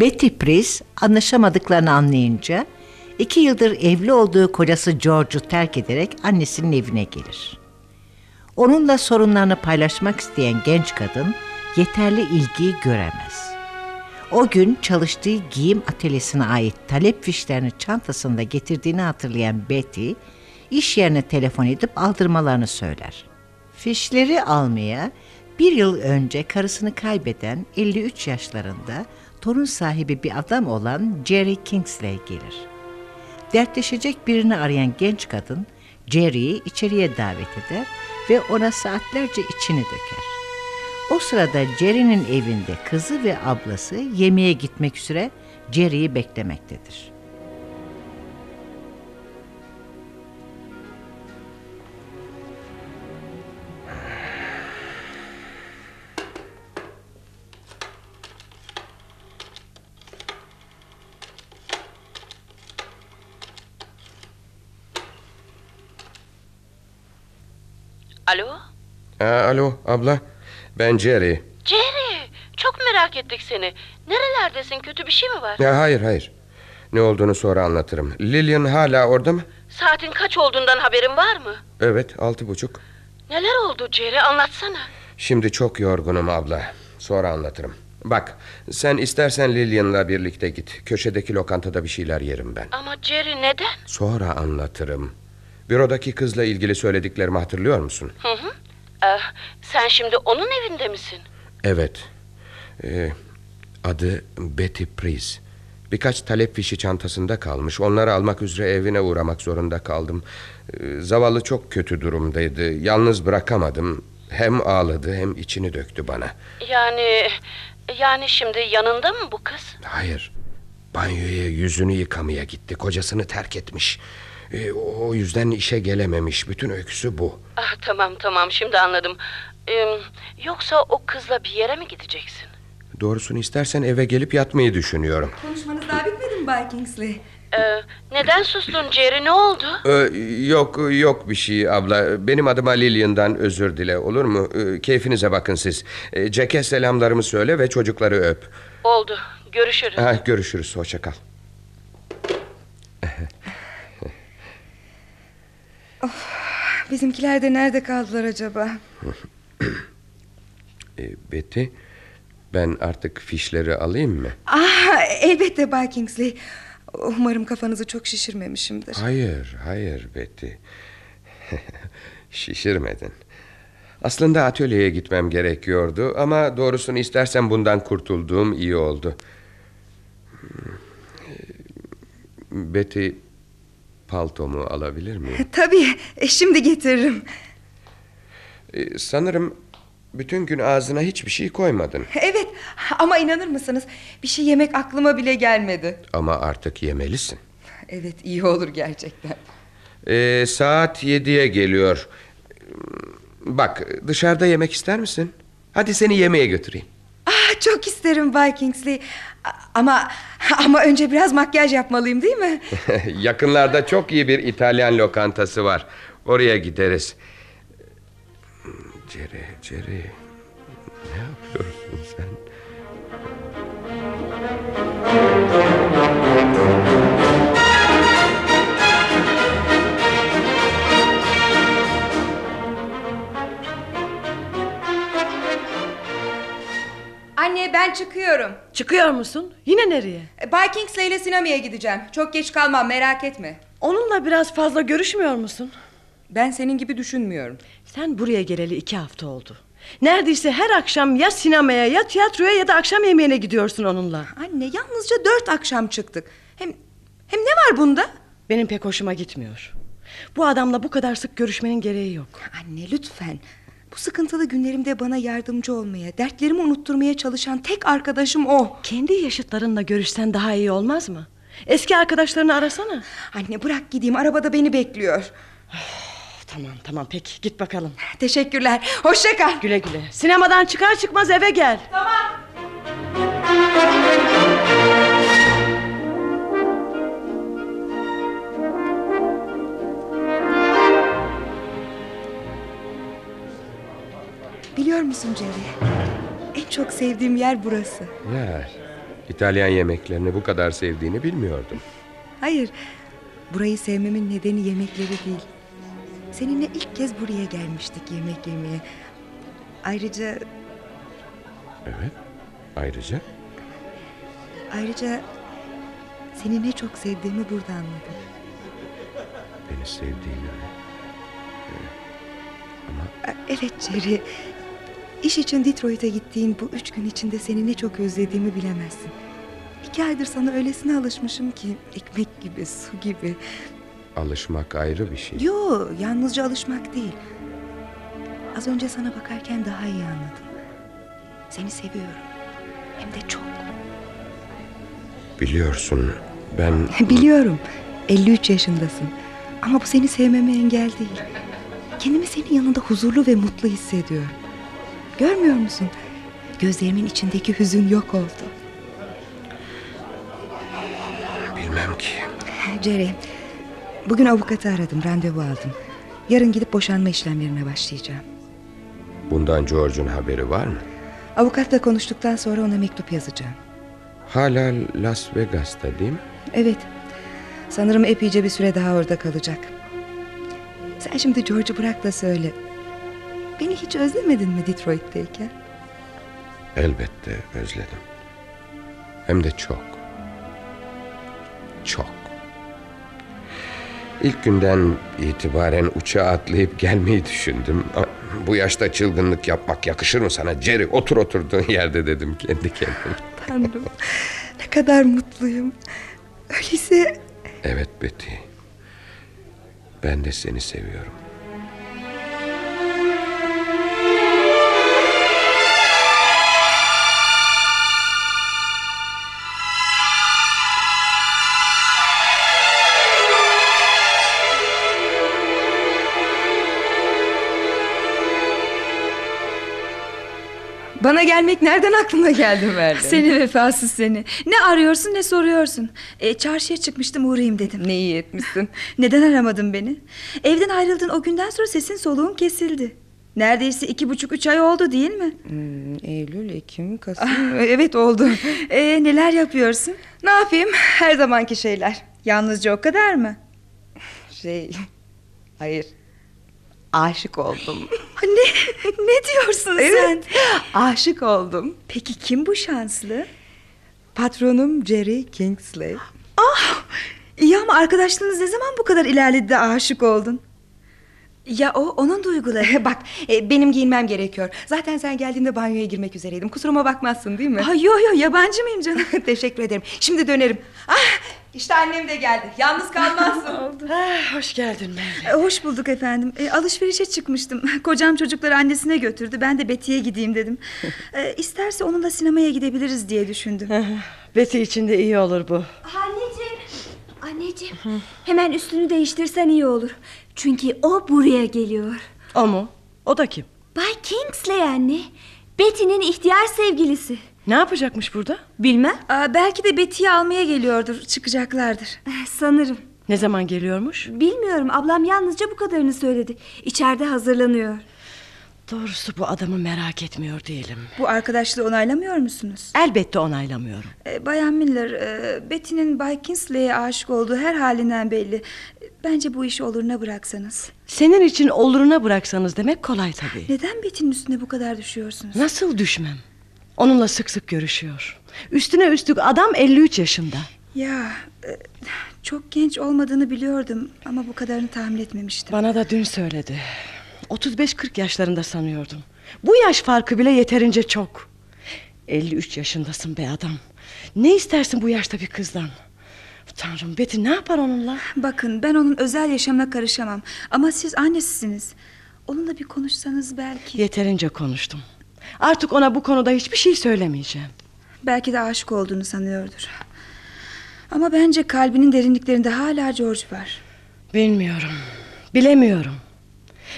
Betty Priest anlaşamadıklarını anlayınca iki yıldır evli olduğu kocası George'u terk ederek annesinin evine gelir. Onunla sorunlarını paylaşmak isteyen genç kadın yeterli ilgiyi göremez. O gün çalıştığı giyim atölyesine ait talep fişlerini çantasında getirdiğini hatırlayan Betty, iş yerine telefon edip aldırmalarını söyler. Fişleri almaya bir yıl önce karısını kaybeden 53 yaşlarında torun sahibi bir adam olan Jerry Kingsley gelir. Dertleşecek birini arayan genç kadın Jerry'i içeriye davet eder ve ona saatlerce içini döker. O sırada Jerry'nin evinde kızı ve ablası yemeğe gitmek üzere Jerry'i beklemektedir. Alo? Ha, alo abla. Ben Jerry. Jerry, çok merak ettik seni. Nerelerdesin? Kötü bir şey mi var? Ya, hayır hayır. Ne olduğunu sonra anlatırım. Lillian hala orada mı? Saatin kaç olduğundan haberin var mı? Evet altı buçuk. Neler oldu Jerry? Anlatsana. Şimdi çok yorgunum abla. Sonra anlatırım. Bak sen istersen Lillian'la birlikte git. Köşedeki lokantada bir şeyler yerim ben. Ama Jerry neden? Sonra anlatırım. Bürodaki kızla ilgili söylediklerimi hatırlıyor musun? Hı hı. Ee, sen şimdi onun evinde misin? Evet. Ee, adı Betty Priest. Birkaç talep fişi çantasında kalmış. Onları almak üzere evine uğramak zorunda kaldım. Ee, zavallı çok kötü durumdaydı. Yalnız bırakamadım. Hem ağladı hem içini döktü bana. Yani... Yani şimdi yanında mı bu kız? Hayır. Banyoya yüzünü yıkamaya gitti. Kocasını terk etmiş. Ee, o yüzden işe gelememiş. Bütün öyküsü bu. Ah, tamam tamam şimdi anladım. Ee, yoksa o kızla bir yere mi gideceksin? Doğrusunu istersen eve gelip yatmayı düşünüyorum. Konuşmanız daha bitmedi mi Bay Kingsley? Ee, neden sustun Jerry ne oldu? Ee, yok yok bir şey abla. Benim adıma Lillian'dan özür dile olur mu? Ee, keyfinize bakın siz. Ee, Jack'e selamlarımı söyle ve çocukları öp. Oldu görüşürüz. Ha, görüşürüz hoşça kal. Bizimkiler de nerede kaldılar acaba? Ee, Betty ben artık fişleri alayım mı? Ah, elbette Bay Kingsley. Umarım kafanızı çok şişirmemişimdir. Hayır hayır Betty. Şişirmedin. Aslında atölyeye gitmem gerekiyordu ama doğrusunu istersen bundan kurtulduğum iyi oldu. Betty paltomu alabilir miyim? Tabii e, şimdi getiririm. Ee, sanırım bütün gün ağzına hiçbir şey koymadın. Evet ama inanır mısınız bir şey yemek aklıma bile gelmedi. Ama artık yemelisin. Evet iyi olur gerçekten. Ee, saat yediye geliyor. Bak dışarıda yemek ister misin? Hadi seni yemeğe götüreyim. Ah, çok isterim Bay Kingsley. Ama ama önce biraz makyaj yapmalıyım değil mi? Yakınlarda çok iyi bir İtalyan lokantası var. Oraya gideriz. Jerry, Jerry. Ne yapıyorsun Anne ben çıkıyorum. Çıkıyor musun? Yine nereye? E, Bay Kingsley ile sinemaya gideceğim. Çok geç kalmam merak etme. Onunla biraz fazla görüşmüyor musun? Ben senin gibi düşünmüyorum. Sen buraya geleli iki hafta oldu. Neredeyse her akşam ya sinemaya ya tiyatroya ya da akşam yemeğine gidiyorsun onunla. Anne yalnızca dört akşam çıktık. Hem hem ne var bunda? Benim pek hoşuma gitmiyor. Bu adamla bu kadar sık görüşmenin gereği yok. Anne lütfen. Bu sıkıntılı günlerimde bana yardımcı olmaya, dertlerimi unutturmaya çalışan tek arkadaşım o. Kendi yaşıtlarınla görüşsen daha iyi olmaz mı? Eski arkadaşlarını arasana. Anne bırak gideyim arabada beni bekliyor. Tamam tamam peki git bakalım. Teşekkürler. Hoşça kal. Güle güle. Sinemadan çıkar çıkmaz eve gel. Tamam. Biliyor musun Jerry? En çok sevdiğim yer burası. Ya, İtalyan yemeklerini bu kadar sevdiğini bilmiyordum. Hayır, burayı sevmemin nedeni yemekleri değil. Seninle ilk kez buraya gelmiştik yemek yemeye. Ayrıca Evet. Ayrıca ayrıca seni ne çok sevdiğimi burada anladım. beni sevdiğini. Evet Jerry. İş için Detroit'e gittiğin bu üç gün içinde seni ne çok özlediğimi bilemezsin. İki aydır sana öylesine alışmışım ki ekmek gibi, su gibi. Alışmak ayrı bir şey. Yo, yalnızca alışmak değil. Az önce sana bakarken daha iyi anladım. Seni seviyorum. Hem de çok. Biliyorsun ben Biliyorum. 53 yaşındasın. Ama bu seni sevmeme engel değil. Kendimi senin yanında huzurlu ve mutlu hissediyorum. Görmüyor musun? Gözlerimin içindeki hüzün yok oldu. bilmem ki. Jerry, bugün avukatı aradım, randevu aldım. Yarın gidip boşanma işlemlerine başlayacağım. Bundan George'un haberi var mı? Avukatla konuştuktan sonra ona mektup yazacağım. Hala Las Vegas'ta değil mi? Evet, sanırım epeyce bir süre daha orada kalacak. Sen şimdi George'u bırak da söyle. Beni hiç özlemedin mi Detroit'teyken? Elbette özledim. Hem de çok. Çok. İlk günden itibaren uçağa atlayıp gelmeyi düşündüm. Ama Bu yaşta çılgınlık yapmak yakışır mı sana? Jerry otur oturduğun yerde dedim kendi kendime. Tanrım, ne kadar mutluyum. Öyleyse Evet Betty. Ben de seni seviyorum. Bana gelmek nereden aklına geldi Merlin? Seni vefasız seni. Ne arıyorsun ne soruyorsun. E, çarşıya çıkmıştım uğrayayım dedim. Ne iyi etmişsin. Neden aramadın beni? Evden ayrıldığın o günden sonra sesin soluğun kesildi. Neredeyse iki buçuk üç ay oldu değil mi? Hmm, Eylül, Ekim, Kasım... evet oldu. E, neler yapıyorsun? Ne yapayım? Her zamanki şeyler. Yalnızca o kadar mı? Şey... Hayır. Aşık oldum. Ne, ne diyorsun sen? Evet. Aşık oldum. Peki kim bu şanslı? Patronum Jerry Kingsley. Ah, iyi ama arkadaşlığınız ne zaman bu kadar ilerledi de aşık oldun? Ya o onun duyguları. Bak e, benim giyinmem gerekiyor. Zaten sen geldiğinde banyoya girmek üzereydim. Kusuruma bakmazsın değil mi? Ha, yo yo yabancı mıyım canım? Teşekkür ederim. Şimdi dönerim. Ah, işte annem de geldi. Yalnız kalmazsın. Ah, hoş geldin Merlin. E, hoş bulduk efendim. E, alışverişe çıkmıştım. Kocam çocukları annesine götürdü. Ben de Betty'ye gideyim dedim. E, isterse onunla sinemaya gidebiliriz diye düşündüm. Betty için de iyi olur bu. Anneciğim. Anneciğim. Hemen üstünü değiştirsen iyi olur. Çünkü o buraya geliyor. O mu? O da kim? Bay Kingsley anne. Betty'nin ihtiyar sevgilisi. Ne yapacakmış burada? Bilmem. Aa, belki de Betty'yi almaya geliyordur. Çıkacaklardır. Sanırım. Ne zaman geliyormuş? Bilmiyorum. Ablam yalnızca bu kadarını söyledi. İçeride hazırlanıyor. Doğrusu bu adamı merak etmiyor değilim. Bu arkadaşlığı onaylamıyor musunuz? Elbette onaylamıyorum. E, Bayan Miller, e, Betty'nin Bay Kingsley'e aşık olduğu her halinden belli. Bence bu işi oluruna bıraksanız. Senin için oluruna bıraksanız demek kolay tabii. Neden Betty'nin üstüne bu kadar düşüyorsunuz? Nasıl düşmem? Onunla sık sık görüşüyor. Üstüne üstlük adam 53 yaşında. Ya e, çok genç olmadığını biliyordum ama bu kadarını tahmin etmemiştim. Bana da dün söyledi. 35-40 yaşlarında sanıyordum. Bu yaş farkı bile yeterince çok. 53 yaşındasın be adam. Ne istersin bu yaşta bir kızdan? Tanrım Betty ne yapar onunla? Bakın ben onun özel yaşamına karışamam ama siz annesisiniz. Onunla bir konuşsanız belki. Yeterince konuştum. Artık ona bu konuda hiçbir şey söylemeyeceğim. Belki de aşık olduğunu sanıyordur. Ama bence kalbinin derinliklerinde hala George var. Bilmiyorum. Bilemiyorum.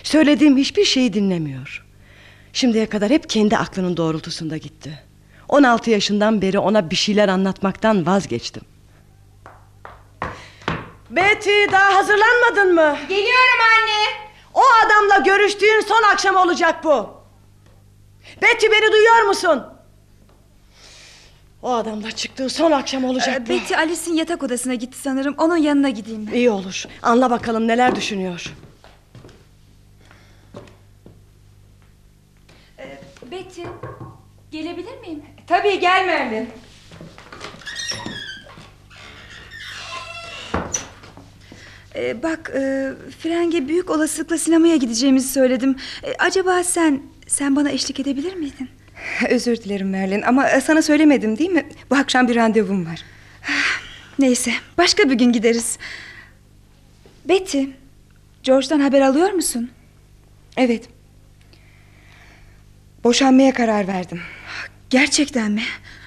Söylediğim hiçbir şeyi dinlemiyor. Şimdiye kadar hep kendi aklının doğrultusunda gitti. 16 yaşından beri ona bir şeyler anlatmaktan vazgeçtim. Betty daha hazırlanmadın mı? Geliyorum anne. O adamla görüştüğün son akşam olacak bu. Betty beni duyuyor musun? O adamla çıktığı son akşam olacak Ee, bu. Betty Alice'in yatak odasına gitti sanırım. Onun yanına gideyim ben. İyi olur. Anla bakalım neler düşünüyor. Betty. Gelebilir miyim? Tabii gel Merlin. Ee, bak e, Frenge büyük olasılıkla sinemaya gideceğimizi söyledim. Ee, acaba sen sen bana eşlik edebilir miydin? Özür dilerim Merlin ama e, sana söylemedim değil mi? Bu akşam bir randevum var. Neyse başka bir gün gideriz. Betty, George'dan haber alıyor musun? Evet. Boşanmaya karar verdim. Gerçekten mi?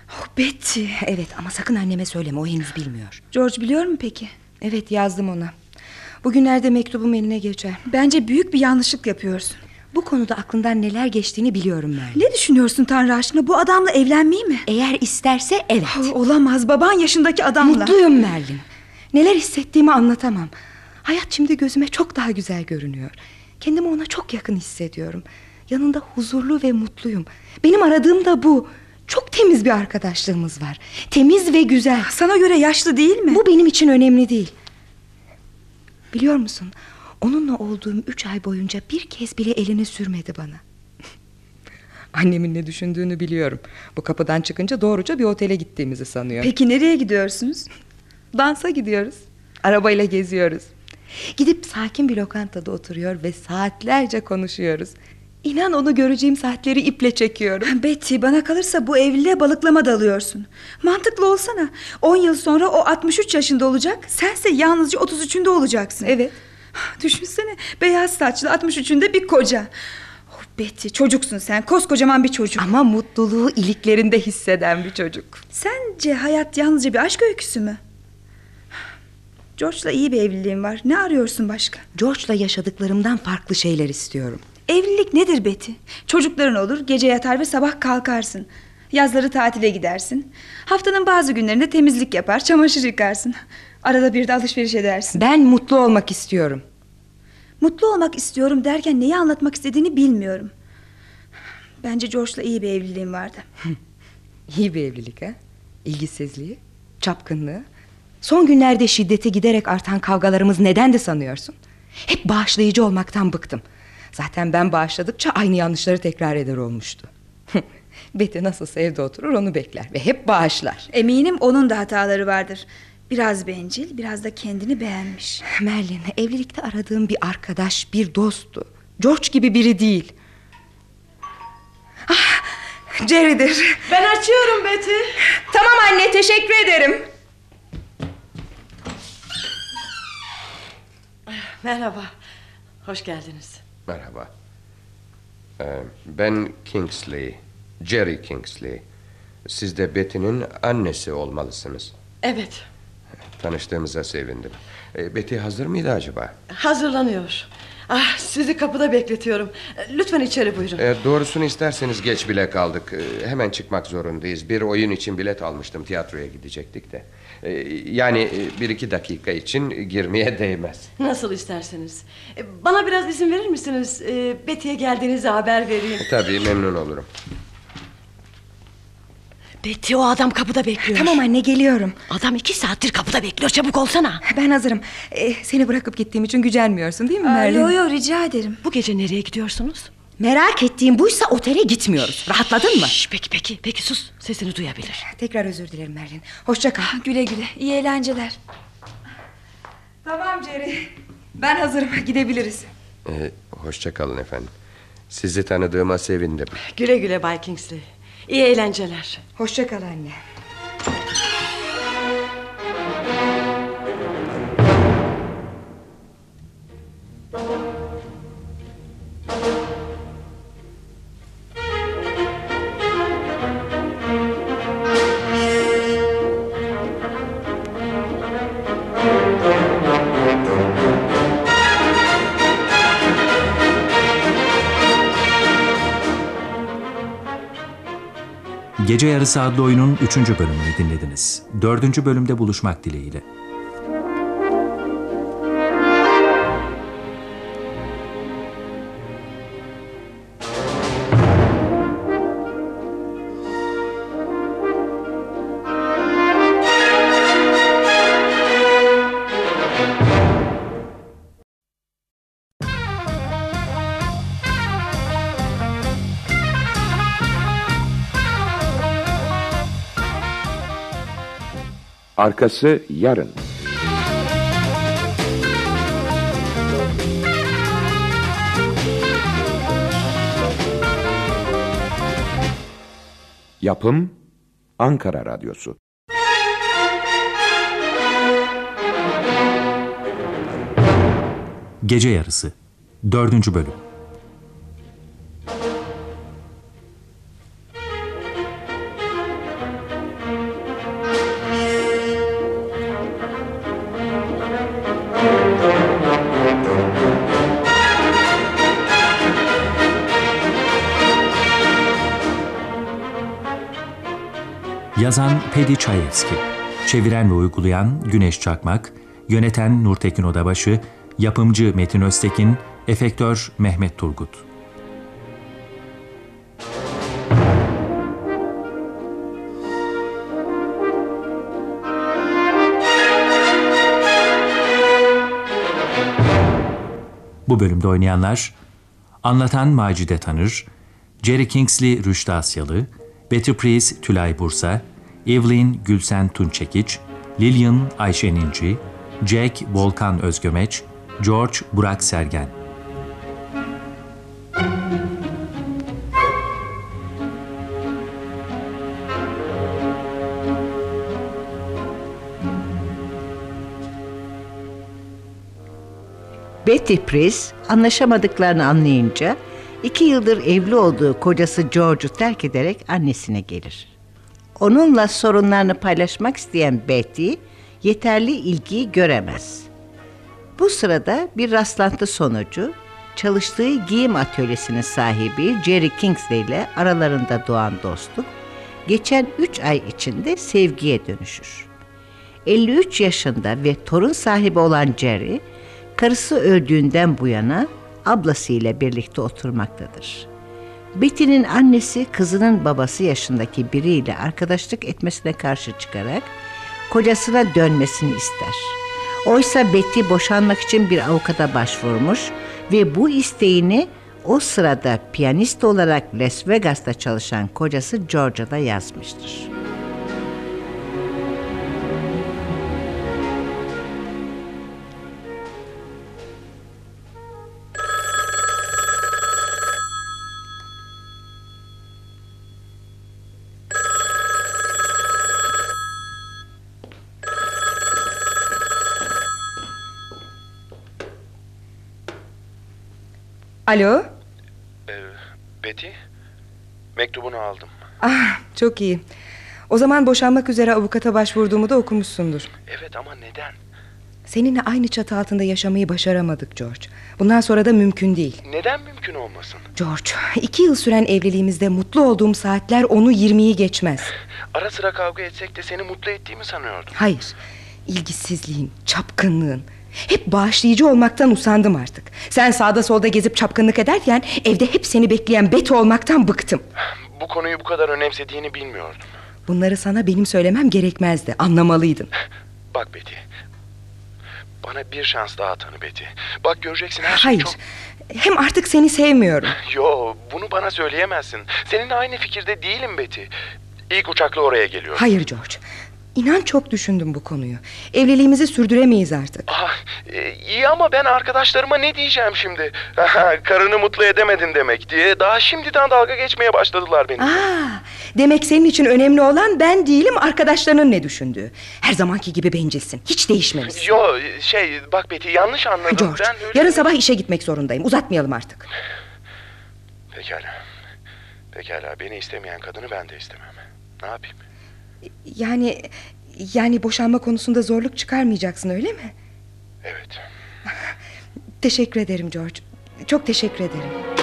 Oh, Betty. Evet ama sakın anneme söyleme o henüz bilmiyor. George biliyor mu peki? Evet yazdım ona. Bugünlerde mektubum eline geçer. Bence büyük bir yanlışlık yapıyorsun. Bu konuda aklından neler geçtiğini biliyorum Merlin. Ne düşünüyorsun Tanrı aşkına? Bu adamla evlenmeyi mi? Eğer isterse evet. Oh, olamaz baban yaşındaki adamla. Mutluyum Merlin. Neler hissettiğimi anlatamam. Hayat şimdi gözüme çok daha güzel görünüyor. Kendimi ona çok yakın hissediyorum. Yanında huzurlu ve mutluyum. Benim aradığım da bu. Çok temiz bir arkadaşlığımız var. Temiz ve güzel. Sana göre yaşlı değil mi? Bu benim için önemli değil. Biliyor musun? Onunla olduğum üç ay boyunca bir kez bile elini sürmedi bana. Annemin ne düşündüğünü biliyorum. Bu kapıdan çıkınca doğruca bir otele gittiğimizi sanıyor. Peki nereye gidiyorsunuz? Dansa gidiyoruz. Arabayla geziyoruz. Gidip sakin bir lokantada oturuyor ve saatlerce konuşuyoruz. İnan onu göreceğim saatleri iple çekiyorum. Betty bana kalırsa bu evliliğe balıklama dalıyorsun. Mantıklı olsana. 10 yıl sonra o 63 yaşında olacak. Sense yalnızca 33'ünde olacaksın. Evet. Düşünsene beyaz saçlı 63'ünde bir koca. Oh Betty çocuksun sen koskocaman bir çocuk. Ama mutluluğu iliklerinde hisseden bir çocuk. Sence hayat yalnızca bir aşk öyküsü mü? George'la iyi bir evliliğim var. Ne arıyorsun başka? George'la yaşadıklarımdan farklı şeyler istiyorum. Evlilik nedir Betty? Çocukların olur, gece yatar ve sabah kalkarsın. Yazları tatile gidersin. Haftanın bazı günlerinde temizlik yapar, çamaşır yıkarsın. Arada bir de alışveriş edersin. Ben mutlu olmak istiyorum. Mutlu olmak istiyorum derken neyi anlatmak istediğini bilmiyorum. Bence George'la iyi bir evliliğim vardı. iyi bir evlilik ha? İlgisizliği, çapkınlığı. Son günlerde şiddete giderek artan kavgalarımız neden de sanıyorsun? Hep bağışlayıcı olmaktan bıktım. Zaten ben bağışladıkça aynı yanlışları tekrar eder olmuştu. Betty nasılsa evde oturur onu bekler ve hep bağışlar. Eminim onun da hataları vardır. Biraz bencil, biraz da kendini beğenmiş. Merlin, evlilikte aradığım bir arkadaş, bir dosttu. George gibi biri değil. Ah, Jerry'dir. Ben açıyorum Betty. Tamam anne, teşekkür ederim. Merhaba, hoş geldiniz. Merhaba. Ee, ben Kingsley, Jerry Kingsley. Siz de Betty'nin annesi olmalısınız. Evet. Tanıştığımıza sevindim. Ee, Betty hazır mıydı acaba? Hazırlanıyor. Ah, sizi kapıda bekletiyorum. Lütfen içeri buyurun. Ee, doğrusunu isterseniz geç bile kaldık. Ee, hemen çıkmak zorundayız. Bir oyun için bilet almıştım. Tiyatroya gidecektik de. Ee, yani bir iki dakika için girmeye değmez. Nasıl isterseniz. Bana biraz izin verir misiniz? Ee, Betty'ye geldiğinizi haber vereyim. Tabii memnun olurum. Betty o adam kapıda bekliyor. Tamam anne geliyorum. Adam iki saattir kapıda bekliyor çabuk olsana. Ben hazırım. Ee, seni bırakıp gittiğim için gücenmiyorsun değil mi Merlin? Yo yo rica ederim. Bu gece nereye gidiyorsunuz? Merak ettiğim buysa otele gitmiyoruz. Rahatladın mı? Şş, peki peki peki sus sesini duyabilir. Tekrar özür dilerim Merlin. Hoşça kal. Güle güle iyi eğlenceler. Tamam Jerry. Ben hazırım gidebiliriz. Ee, hoşça kalın efendim. Sizi tanıdığıma sevindim. Güle güle Bay Kingsley. İyi eğlenceler. Hoşça kal anne. Gece Yarısı adlı oyunun 3. bölümünü dinlediniz. 4. bölümde buluşmak dileğiyle. Arkası yarın. Yapım Ankara Radyosu Gece Yarısı 4. Bölüm Pedi Çayevski. Çeviren ve uygulayan Güneş Çakmak. Yöneten Nurtekin Odabaşı. Yapımcı Metin Öztekin. Efektör Mehmet Turgut. Bu bölümde oynayanlar Anlatan Macide Tanır Jerry Kingsley Rüştü Asyalı Betty Priest Tülay Bursa Evelyn Gülsen Tunçekiç Lillian Ayşe Ninci Jack Volkan Özgömeç George Burak Sergen Betty Priest anlaşamadıklarını anlayınca iki yıldır evli olduğu kocası George'u terk ederek annesine gelir. Onunla sorunlarını paylaşmak isteyen Betty yeterli ilgiyi göremez. Bu sırada bir rastlantı sonucu çalıştığı giyim atölyesinin sahibi Jerry Kingsley ile aralarında doğan dostluk geçen 3 ay içinde sevgiye dönüşür. 53 yaşında ve torun sahibi olan Jerry, karısı öldüğünden bu yana ablasıyla birlikte oturmaktadır. Betty'nin annesi kızının babası yaşındaki biriyle arkadaşlık etmesine karşı çıkarak kocasına dönmesini ister. Oysa Betty boşanmak için bir avukata başvurmuş ve bu isteğini o sırada piyanist olarak Las Vegas'ta çalışan kocası George'a da yazmıştır. Alo? Betty, mektubunu aldım. Ah çok iyi. O zaman boşanmak üzere avukata başvurduğumu da okumuşsundur. Evet ama neden? Seninle aynı çatı altında yaşamayı başaramadık George. Bundan sonra da mümkün değil. Neden mümkün olmasın? George, iki yıl süren evliliğimizde mutlu olduğum saatler onu yirmiyi geçmez. Ara sıra kavga etsek de seni mutlu ettiğimi sanıyordum. Hayır, ilgisizliğin, çapkınlığın. Hep bağışlayıcı olmaktan usandım artık. Sen sağda solda gezip çapkınlık ederken... ...evde hep seni bekleyen Betty olmaktan bıktım. Bu konuyu bu kadar önemsediğini bilmiyordum. Bunları sana benim söylemem gerekmezdi. Anlamalıydın. Bak Betty. Bana bir şans daha tanı Betty. Bak göreceksin her şey Hayır. çok... Hem artık seni sevmiyorum. Yo bunu bana söyleyemezsin. Seninle aynı fikirde değilim Betty. İlk uçakla oraya geliyorum. Hayır George. İnan çok düşündüm bu konuyu. Evliliğimizi sürdüremeyiz artık. Ah, e, iyi ama ben arkadaşlarıma ne diyeceğim şimdi? Karını mutlu edemedin demek diye. Daha şimdiden dalga geçmeye başladılar benim. Aa, demek senin için önemli olan ben değilim arkadaşlarının ne düşündüğü. Her zamanki gibi bencilsin. Hiç değişmemişsin. Yo şey bak Betty yanlış anladın. George, ben öyle... yarın sabah işe gitmek zorundayım. Uzatmayalım artık. Pekala. Pekala beni istemeyen kadını ben de istemem. Ne yapayım? Yani yani boşanma konusunda zorluk çıkarmayacaksın öyle mi? Evet. Teşekkür ederim George. Çok teşekkür ederim.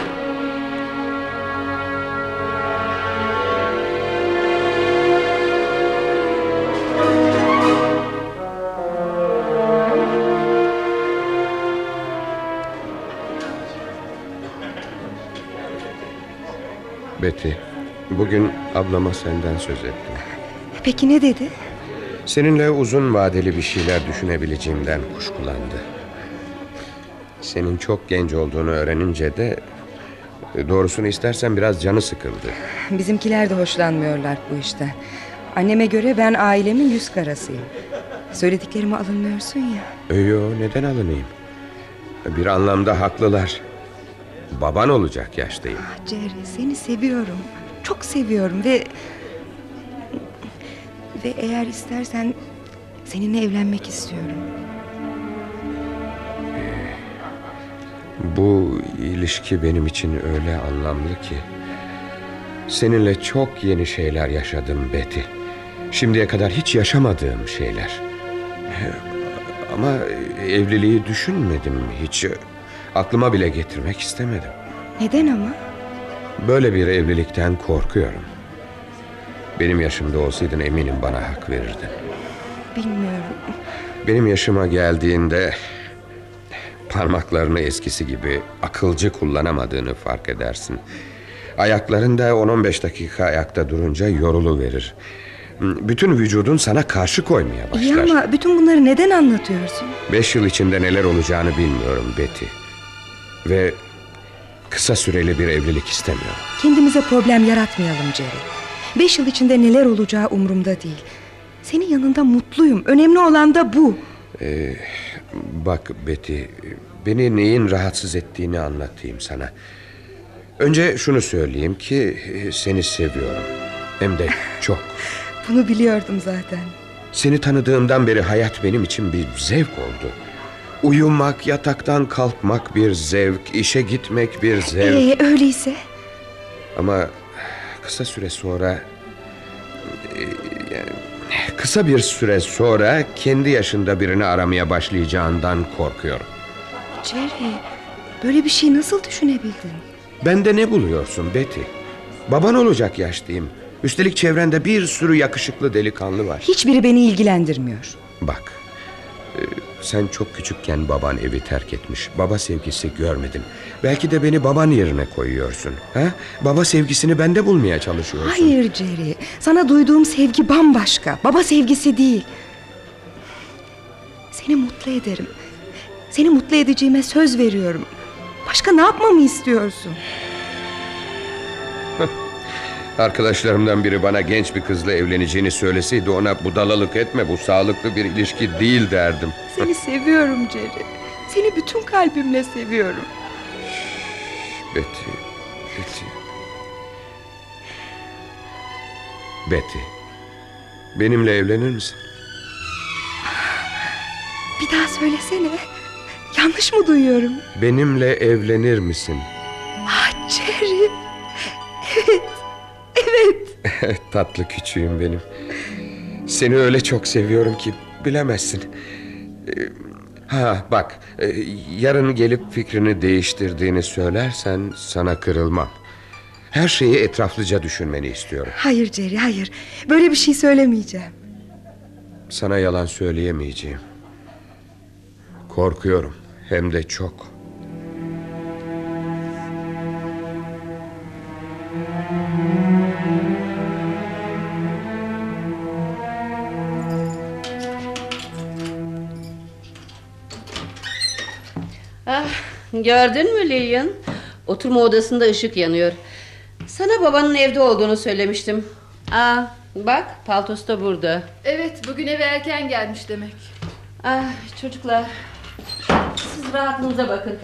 Betty, bugün ablama senden söz ettim. Peki ne dedi? Seninle uzun vadeli bir şeyler düşünebileceğimden kuşkulandı. Senin çok genç olduğunu öğrenince de doğrusunu istersen biraz canı sıkıldı. Bizimkiler de hoşlanmıyorlar bu işten. Anneme göre ben ailemin yüz karasıyım. Söylediklerime alınmıyorsun ya. Yo neden alınayım? Bir anlamda haklılar. Baban olacak yaştayım. Jerry seni seviyorum. Çok seviyorum ve Ve eğer istersen seninle evlenmek istiyorum. Bu ilişki benim için öyle anlamlı ki. Seninle çok yeni şeyler yaşadım Betty. Şimdiye kadar hiç yaşamadığım şeyler. Ama evliliği düşünmedim hiç. Aklıma bile getirmek istemedim. Neden ama? Böyle bir evlilikten korkuyorum. Benim yaşımda olsaydın eminim bana hak verirdin. Bilmiyorum. Benim yaşıma geldiğinde parmaklarını eskisi gibi akılcı kullanamadığını fark edersin. Ayakların da 10-15 dakika ayakta durunca yorulu verir. Bütün vücudun sana karşı koymaya İyi başlar. ama bütün bunları neden anlatıyorsun? Beş yıl içinde neler olacağını bilmiyorum Betty. Ve kısa süreli bir evlilik istemiyorum. Kendimize problem yaratmayalım Jerry. Beş yıl içinde neler olacağı umurumda değil. Senin yanında mutluyum. Önemli olan da bu. Ee, bak Betty, beni neyin rahatsız ettiğini anlatayım sana. Önce şunu söyleyeyim ki e, seni seviyorum. Hem de çok. Bunu biliyordum zaten. Seni tanıdığımdan beri hayat benim için bir zevk oldu. Uyumak, yataktan kalkmak bir zevk, işe gitmek bir zevk. Ee, öyleyse Ama kısa süre sonra e, kısa bir süre sonra kendi yaşında birini aramaya başlayacağından korkuyorum. Jerry böyle bir şey nasıl düşünebildin? Bende ne buluyorsun Betty? Baban olacak yaştayım. Üstelik çevrende bir sürü yakışıklı delikanlı var. Hiçbiri beni ilgilendirmiyor. Bak, sen çok küçükken baban evi terk etmiş. Baba sevgisi görmedin. Belki de beni baban yerine koyuyorsun. Ha? Baba sevgisini bende bulmaya çalışıyorsun. Hayır Jerry. Sana duyduğum sevgi bambaşka. Baba sevgisi değil. Seni mutlu ederim. Seni mutlu edeceğime söz veriyorum. Başka ne yapmamı istiyorsun? Arkadaşlarımdan biri bana genç bir kızla evleneceğini söyleseydi ona budalalık etme bu sağlıklı bir ilişki değil derdim. Seni seviyorum Jerry. Seni bütün kalbimle seviyorum. Betty, Betty. Betty. Benimle evlenir misin? Bir daha söylesene. Yanlış mı duyuyorum? Benimle evlenir misin? Ah Jerry. Evet. Evet. Tatlı küçüğüm benim. Seni öyle çok seviyorum ki bilemezsin. Ee, Ha bak, e, yarın gelip fikrini değiştirdiğini söylersen sana kırılmam. Her şeyi etraflıca düşünmeni istiyorum. Hayır Jerry hayır. Böyle bir şey söylemeyeceğim. Sana yalan söyleyemeyeceğim. Korkuyorum hem de çok. Gördün mü Lillian? Oturma odasında ışık yanıyor. Sana babanın evde olduğunu söylemiştim. Aa, bak paltosu da burada. Evet bugün eve erken gelmiş demek. Ah, çocuklar. Siz rahatınıza bakın.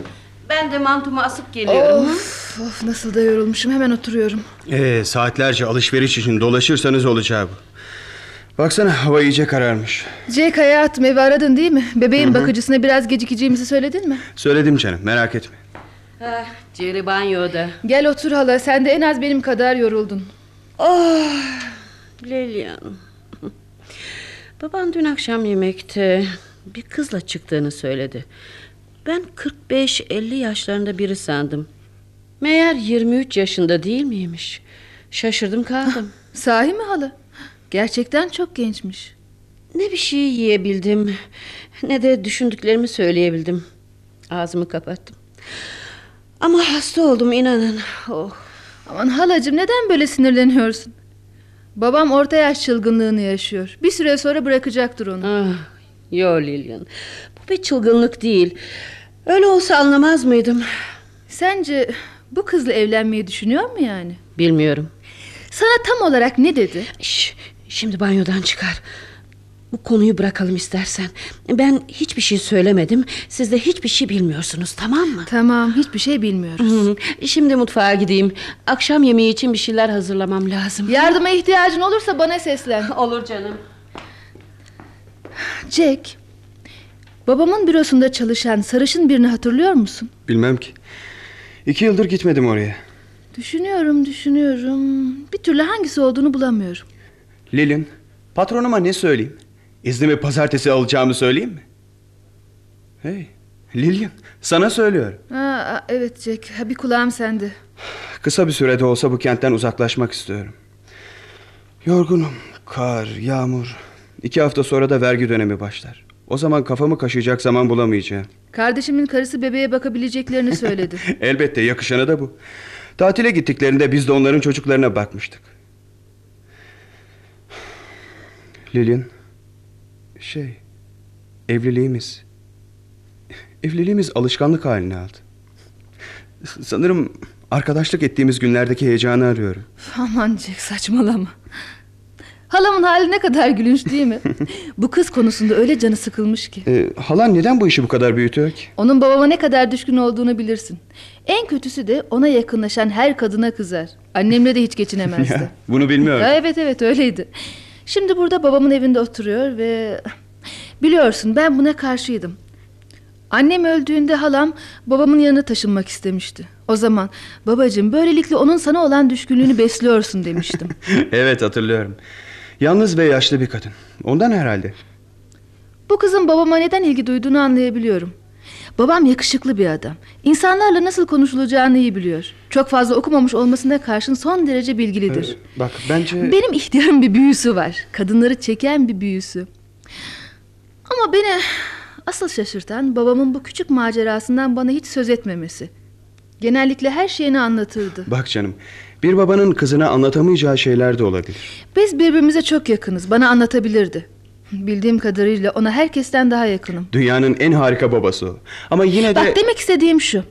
Ben de mantomu asıp geliyorum. Of, of nasıl da yorulmuşum hemen oturuyorum. Ee, saatlerce alışveriş için dolaşırsanız olacağı bu. Baksana hava iyice kararmış. Jake hayatım evi aradın değil mi? Bebeğin Hı hı. bakıcısına biraz gecikeceğimizi söyledin mi? Söyledim canım merak etme. Ah, Jerry banyoda. Gel otur hala sen de en az benim kadar yoruldun. Oh, Lilian. Baban dün akşam yemekte bir kızla çıktığını söyledi. Ben 45-50 yaşlarında biri sandım. Meğer 23 yaşında değil miymiş? Şaşırdım kaldım. Sahi mi hala? Gerçekten çok gençmiş. Ne bir şey yiyebildim ne de düşündüklerimi söyleyebildim. Ağzımı kapattım. Ama hasta oldum inanın. Oh. Aman halacığım neden böyle sinirleniyorsun? Babam orta yaş çılgınlığını yaşıyor. Bir süre sonra bırakacaktır onu. Ah, yo Lilian. Bu bir çılgınlık değil. Öyle olsa anlamaz mıydım? Sence bu kızla evlenmeyi düşünüyor mu yani? Bilmiyorum. Sana tam olarak ne dedi? Şş, şimdi banyodan çıkar. Bu konuyu bırakalım istersen. Ben hiçbir şey söylemedim. Siz de hiçbir şey bilmiyorsunuz tamam mı? Tamam hiçbir şey bilmiyoruz. Hı, Şimdi mutfağa gideyim. Akşam yemeği için bir şeyler hazırlamam lazım. Yardıma ihtiyacın olursa bana seslen. Olur canım. Jack, babamın bürosunda çalışan sarışın birini hatırlıyor musun? Bilmem ki. İki yıldır gitmedim oraya. Düşünüyorum, düşünüyorum. Bir türlü hangisi olduğunu bulamıyorum. Lilin, patronuma ne söyleyeyim? İznimi pazartesi alacağımı söyleyeyim mi? Hey, Lillian, sana söylüyorum. Ha, evet Jack, bir kulağım sende. Kısa bir sürede olsa bu kentten uzaklaşmak istiyorum. Yorgunum. Kar, yağmur. İki hafta sonra da vergi dönemi başlar. O zaman kafamı kaşıyacak zaman bulamayacağım. Kardeşimin karısı bebeğe bakabileceklerini söyledi. Elbette yakışanı da bu. Tatile gittiklerinde biz de onların çocuklarına bakmıştık. Lillian, şey, evliliğimiz, evliliğimiz alışkanlık haline aldı. Sanırım arkadaşlık ettiğimiz günlerdeki heyecanı arıyorum. Aman Jack saçmalama. Halamın hali ne kadar gülünç değil mi? bu kız konusunda öyle canı sıkılmış ki. Ee, halan neden bu işi bu kadar büyütüyor ki? Onun babama ne kadar düşkün olduğunu bilirsin. En kötüsü de ona yakınlaşan her kadına kızar. Annemle de hiç geçinemezdi. Ya, bunu bilmiyorum. Ya, evet evet öyleydi. Şimdi burada babamın evinde oturuyor ve... Biliyorsun ben buna karşıydım. Annem öldüğünde halam babamın yanına taşınmak istemişti. O zaman babacığım böylelikle onun sana olan düşkünlüğünü besliyorsun demiştim. evet hatırlıyorum. Yalnız ve yaşlı bir kadın. Ondan herhalde. Bu kızın babama neden ilgi duyduğunu anlayabiliyorum. Babam yakışıklı bir adam. İnsanlarla nasıl konuşulacağını iyi biliyor. Çok fazla okumamış olmasına karşın son derece bilgilidir. Ee, bak bence... Benim ihtiyarım bir büyüsü var. Kadınları çeken bir büyüsü. Ama beni asıl şaşırtan babamın bu küçük macerasından bana hiç söz etmemesi. Genellikle her şeyini anlatırdı. Bak canım, bir babanın kızına anlatamayacağı şeyler de olabilir. Biz birbirimize çok yakınız. Bana anlatabilirdi. Bildiğim kadarıyla ona herkesten daha yakınım. Dünyanın en harika babası o. Ama yine de... Bak demek istediğim şu.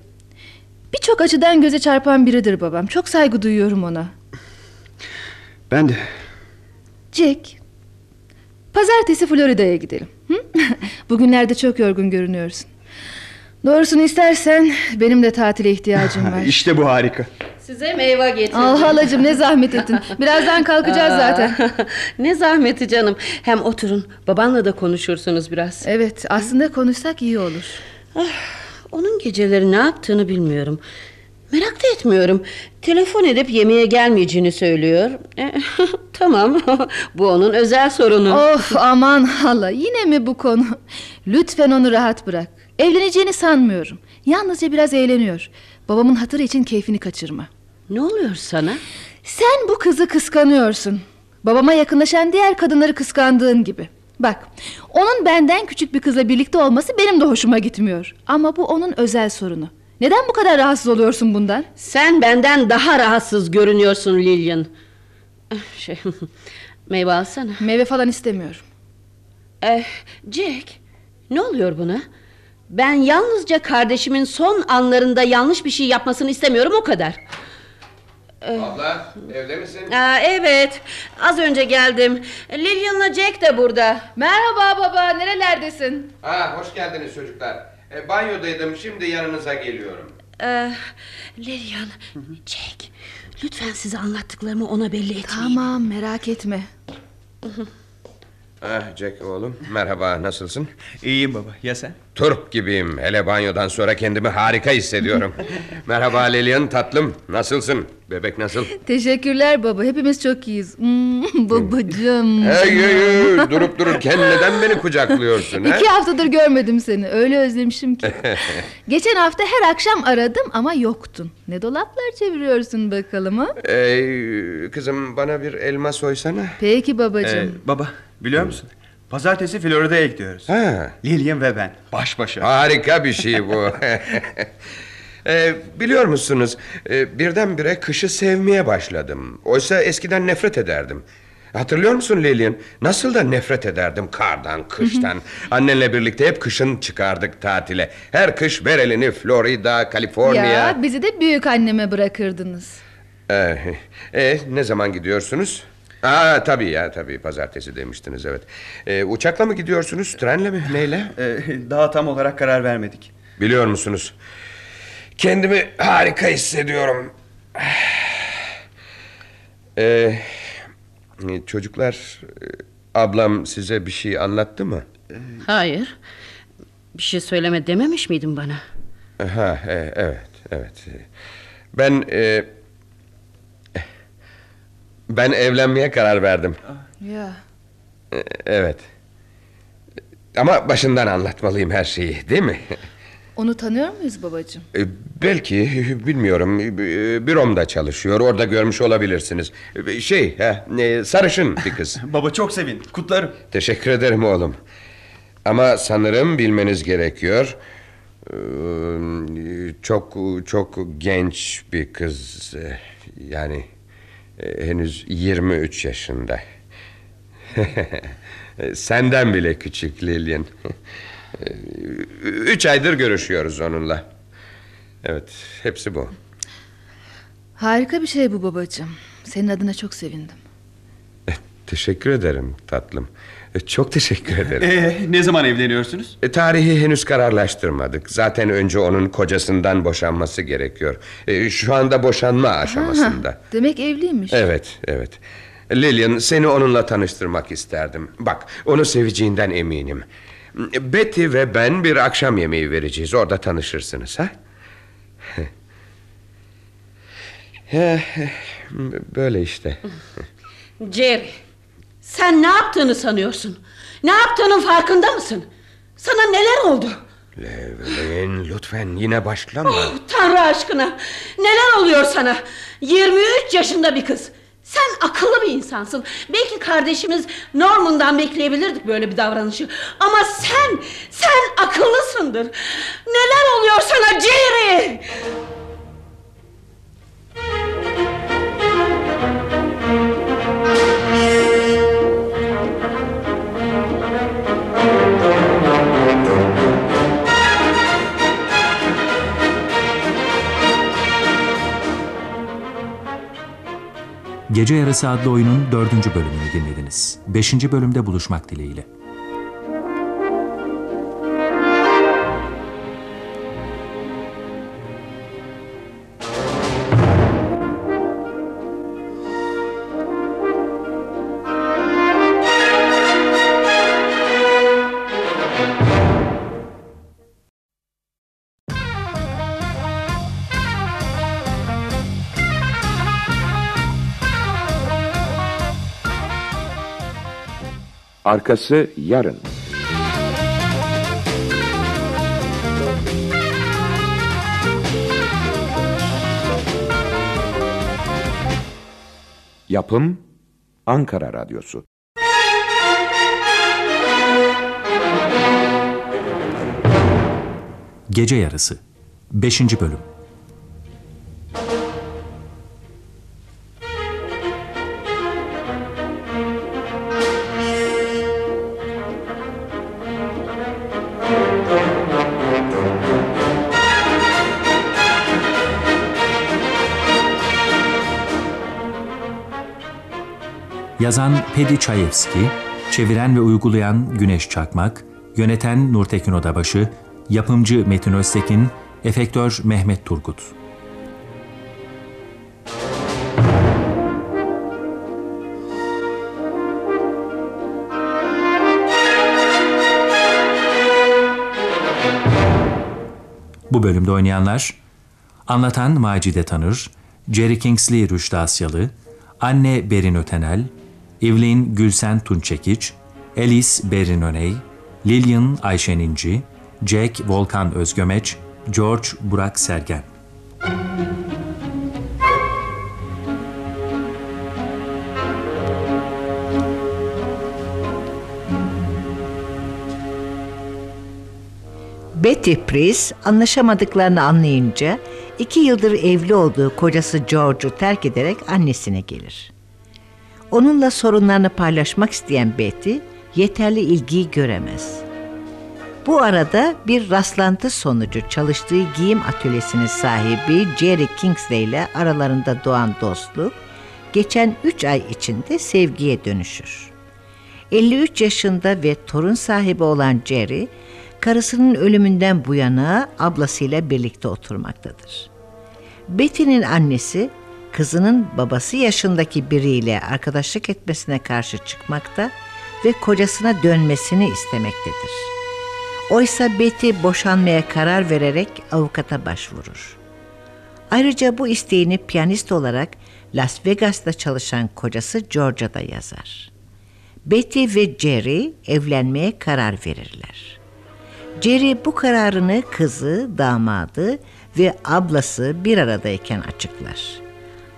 Birçok açıdan göze çarpan biridir babam. Çok saygı duyuyorum ona. Ben de. Jack, pazartesi Florida'ya gidelim. Hı? Bugünlerde çok yorgun görünüyorsun. Doğrusunu istersen benim de tatile ihtiyacım var. işte bu harika. Size meyve getirdim. Ah halacığım ne zahmet ettin. Birazdan kalkacağız zaten. ne zahmeti canım. Hem oturun. Babanla da konuşursunuz biraz. Evet aslında konuşsak iyi olur. Ah, onun geceleri ne yaptığını bilmiyorum. Merak da etmiyorum. Telefon edip yemeğe gelmeyeceğini söylüyor. E, tamam. bu onun özel sorunu. Of aman hala yine mi bu konu? Lütfen onu rahat bırak. Evleneceğini sanmıyorum. Yalnızca biraz eğleniyor. Babamın hatırı için keyfini kaçırma. Ne oluyor sana? Sen bu kızı kıskanıyorsun. Babama yakınlaşan diğer kadınları kıskandığın gibi. Bak, onun benden küçük bir kızla birlikte olması benim de hoşuma gitmiyor. Ama bu onun özel sorunu. Neden bu kadar rahatsız oluyorsun bundan? Sen benden daha rahatsız görünüyorsun Lillian. Şey, meyve alsana. Meyve falan istemiyorum. Eh, Jack, ne oluyor buna? Ben yalnızca kardeşimin son anlarında yanlış bir şey yapmasını istemiyorum o kadar. Abla evde misin? Aa, evet az önce geldim Lillian'la Jack de burada Merhaba baba nerelerdesin? Ha, hoş geldiniz çocuklar. E, banyodaydım şimdi yanınıza geliyorum. ee, Lillian Jack Lütfen size anlattıklarımı ona belli etmeyin Tamam merak etme Ah Jack oğlum merhaba nasılsın? İyiyim baba ya sen? Turp gibiyim hele banyodan sonra kendimi harika hissediyorum. merhaba Lilian tatlım nasılsın? Bebek nasıl? Teşekkürler baba hepimiz çok iyiyiz Hmm, Babacığım Hey hey hey durup dururken neden beni kucaklıyorsun? ha? İki haftadır görmedim seni öyle özlemişim ki Geçen hafta her akşam aradım ama yoktun Ne dolaplar çeviriyorsun bakalım ha? Ee, kızım bana bir elma soysana. Peki babacığım Ee, baba biliyor musun? Pazartesi Florida'ya gidiyoruz. Ha. Lillian ve ben baş başa. Harika bir şey bu. Ee, biliyor musunuz e, birdenbire kışı sevmeye başladım. Oysa eskiden nefret ederdim. Hatırlıyor musun Lilian? Nasıl da nefret ederdim kardan, kıştan. Annenle birlikte hep kışın çıkardık tatile. Her kış ver elini Florida, Kaliforniya. Ya bizi de büyük anneme bırakırdınız Ee, e, ne zaman gidiyorsunuz? Aa, tabii ya tabii pazartesi demiştiniz evet. Ee, uçakla mı gidiyorsunuz trenle mi neyle? Ee, daha tam olarak karar vermedik. Biliyor musunuz? Kendimi harika hissediyorum. Ee, çocuklar e, ablam size bir şey anlattı mı? Hayır. Bir şey söyleme dememiş miydin bana? Ha, e, evet evet. Ben e, ben evlenmeye karar verdim. Ya. E, Evet. Ama başından anlatmalıyım her şeyi, değil mi? Onu tanıyor muyuz babacığım? E, Belki bilmiyorum. E, Büromda çalışıyor. Orada görmüş olabilirsiniz. Şey, ha, sarışın bir kız. Baba çok sevin. Kutlarım. Teşekkür ederim oğlum. Ama sanırım bilmeniz gerekiyor. Çok çok genç bir kız. Yani e, henüz 23 yaşında. Senden bile küçük Lillian. Ee, Üç aydır görüşüyoruz onunla. Evet, hepsi bu. Harika bir şey bu babacığım. Senin adına çok sevindim. Teşekkür ederim tatlım. E, Çok teşekkür ederim. Ee, ne zaman evleniyorsunuz? E, tarihi henüz kararlaştırmadık. Zaten önce onun kocasından boşanması gerekiyor. E, şu anda boşanma aşamasında. Ha, demek evliymiş. Evet, evet. Lillian seni onunla tanıştırmak isterdim. Bak, onu seveceğinden eminim. Betty ve ben bir akşam yemeği vereceğiz. Orada tanışırsınız, ha? Eh, Böyle işte. Jerry, sen ne yaptığını sanıyorsun? Ne yaptığının farkında mısın? Sana neler oldu? Levin lütfen yine başlama. Oh, Tanrı aşkına neler oluyor sana? 23 yaşında bir kız. Sen akıllı bir insansın. Belki kardeşimiz Norman'dan bekleyebilirdik böyle bir davranışı. Ama sen, sen akıllısındır. Neler oluyor sana Jerry? Gece Yarısı adlı oyunun dördüncü bölümünü dinlediniz. Beşinci bölümde buluşmak dileğiyle. Arkası yarın. Yapım Ankara Radyosu. Gece Yarısı 5. bölüm Yazan Pedi Çayevski, çeviren ve uygulayan Güneş Çakmak, yöneten Nurtekin Odabaşı, yapımcı Metin Öztekin, efektör Mehmet Turgut. Bu bölümde oynayanlar Anlatan Macide Tanır, Jerry Kingsley Rüştü Asyalı, Anne Berin Ötenel, Evelyn Gülsen Tunçekiç, Alice Berin Öney, Lillian Ayşen İnci, Jack Volkan Özgömeç, George Burak Sergen. Betty Price anlaşamadıklarını anlayınca iki yıldır evli olduğu kocası George'u terk ederek annesine gelir. Onunla sorunlarını paylaşmak isteyen Betty yeterli ilgiyi göremez. Bu arada bir rastlantı sonucu çalıştığı giyim atölyesinin sahibi Jerry Kingsley ile aralarında doğan dostluk geçen 3 ay içinde sevgiye dönüşür. 53 yaşında ve torun sahibi olan Jerry, karısının ölümünden bu yana ablasıyla birlikte oturmaktadır. Betty'nin annesi kızının babası yaşındaki biriyle arkadaşlık etmesine karşı çıkmakta ve kocasına dönmesini istemektedir. Oysa Betty boşanmaya karar vererek avukata başvurur. Ayrıca bu isteğini piyanist olarak Las Vegas'ta çalışan kocası Georgia da yazar. Betty ve Jerry evlenmeye karar verirler. Jerry bu kararını kızı, damadı ve ablası bir aradayken açıklar.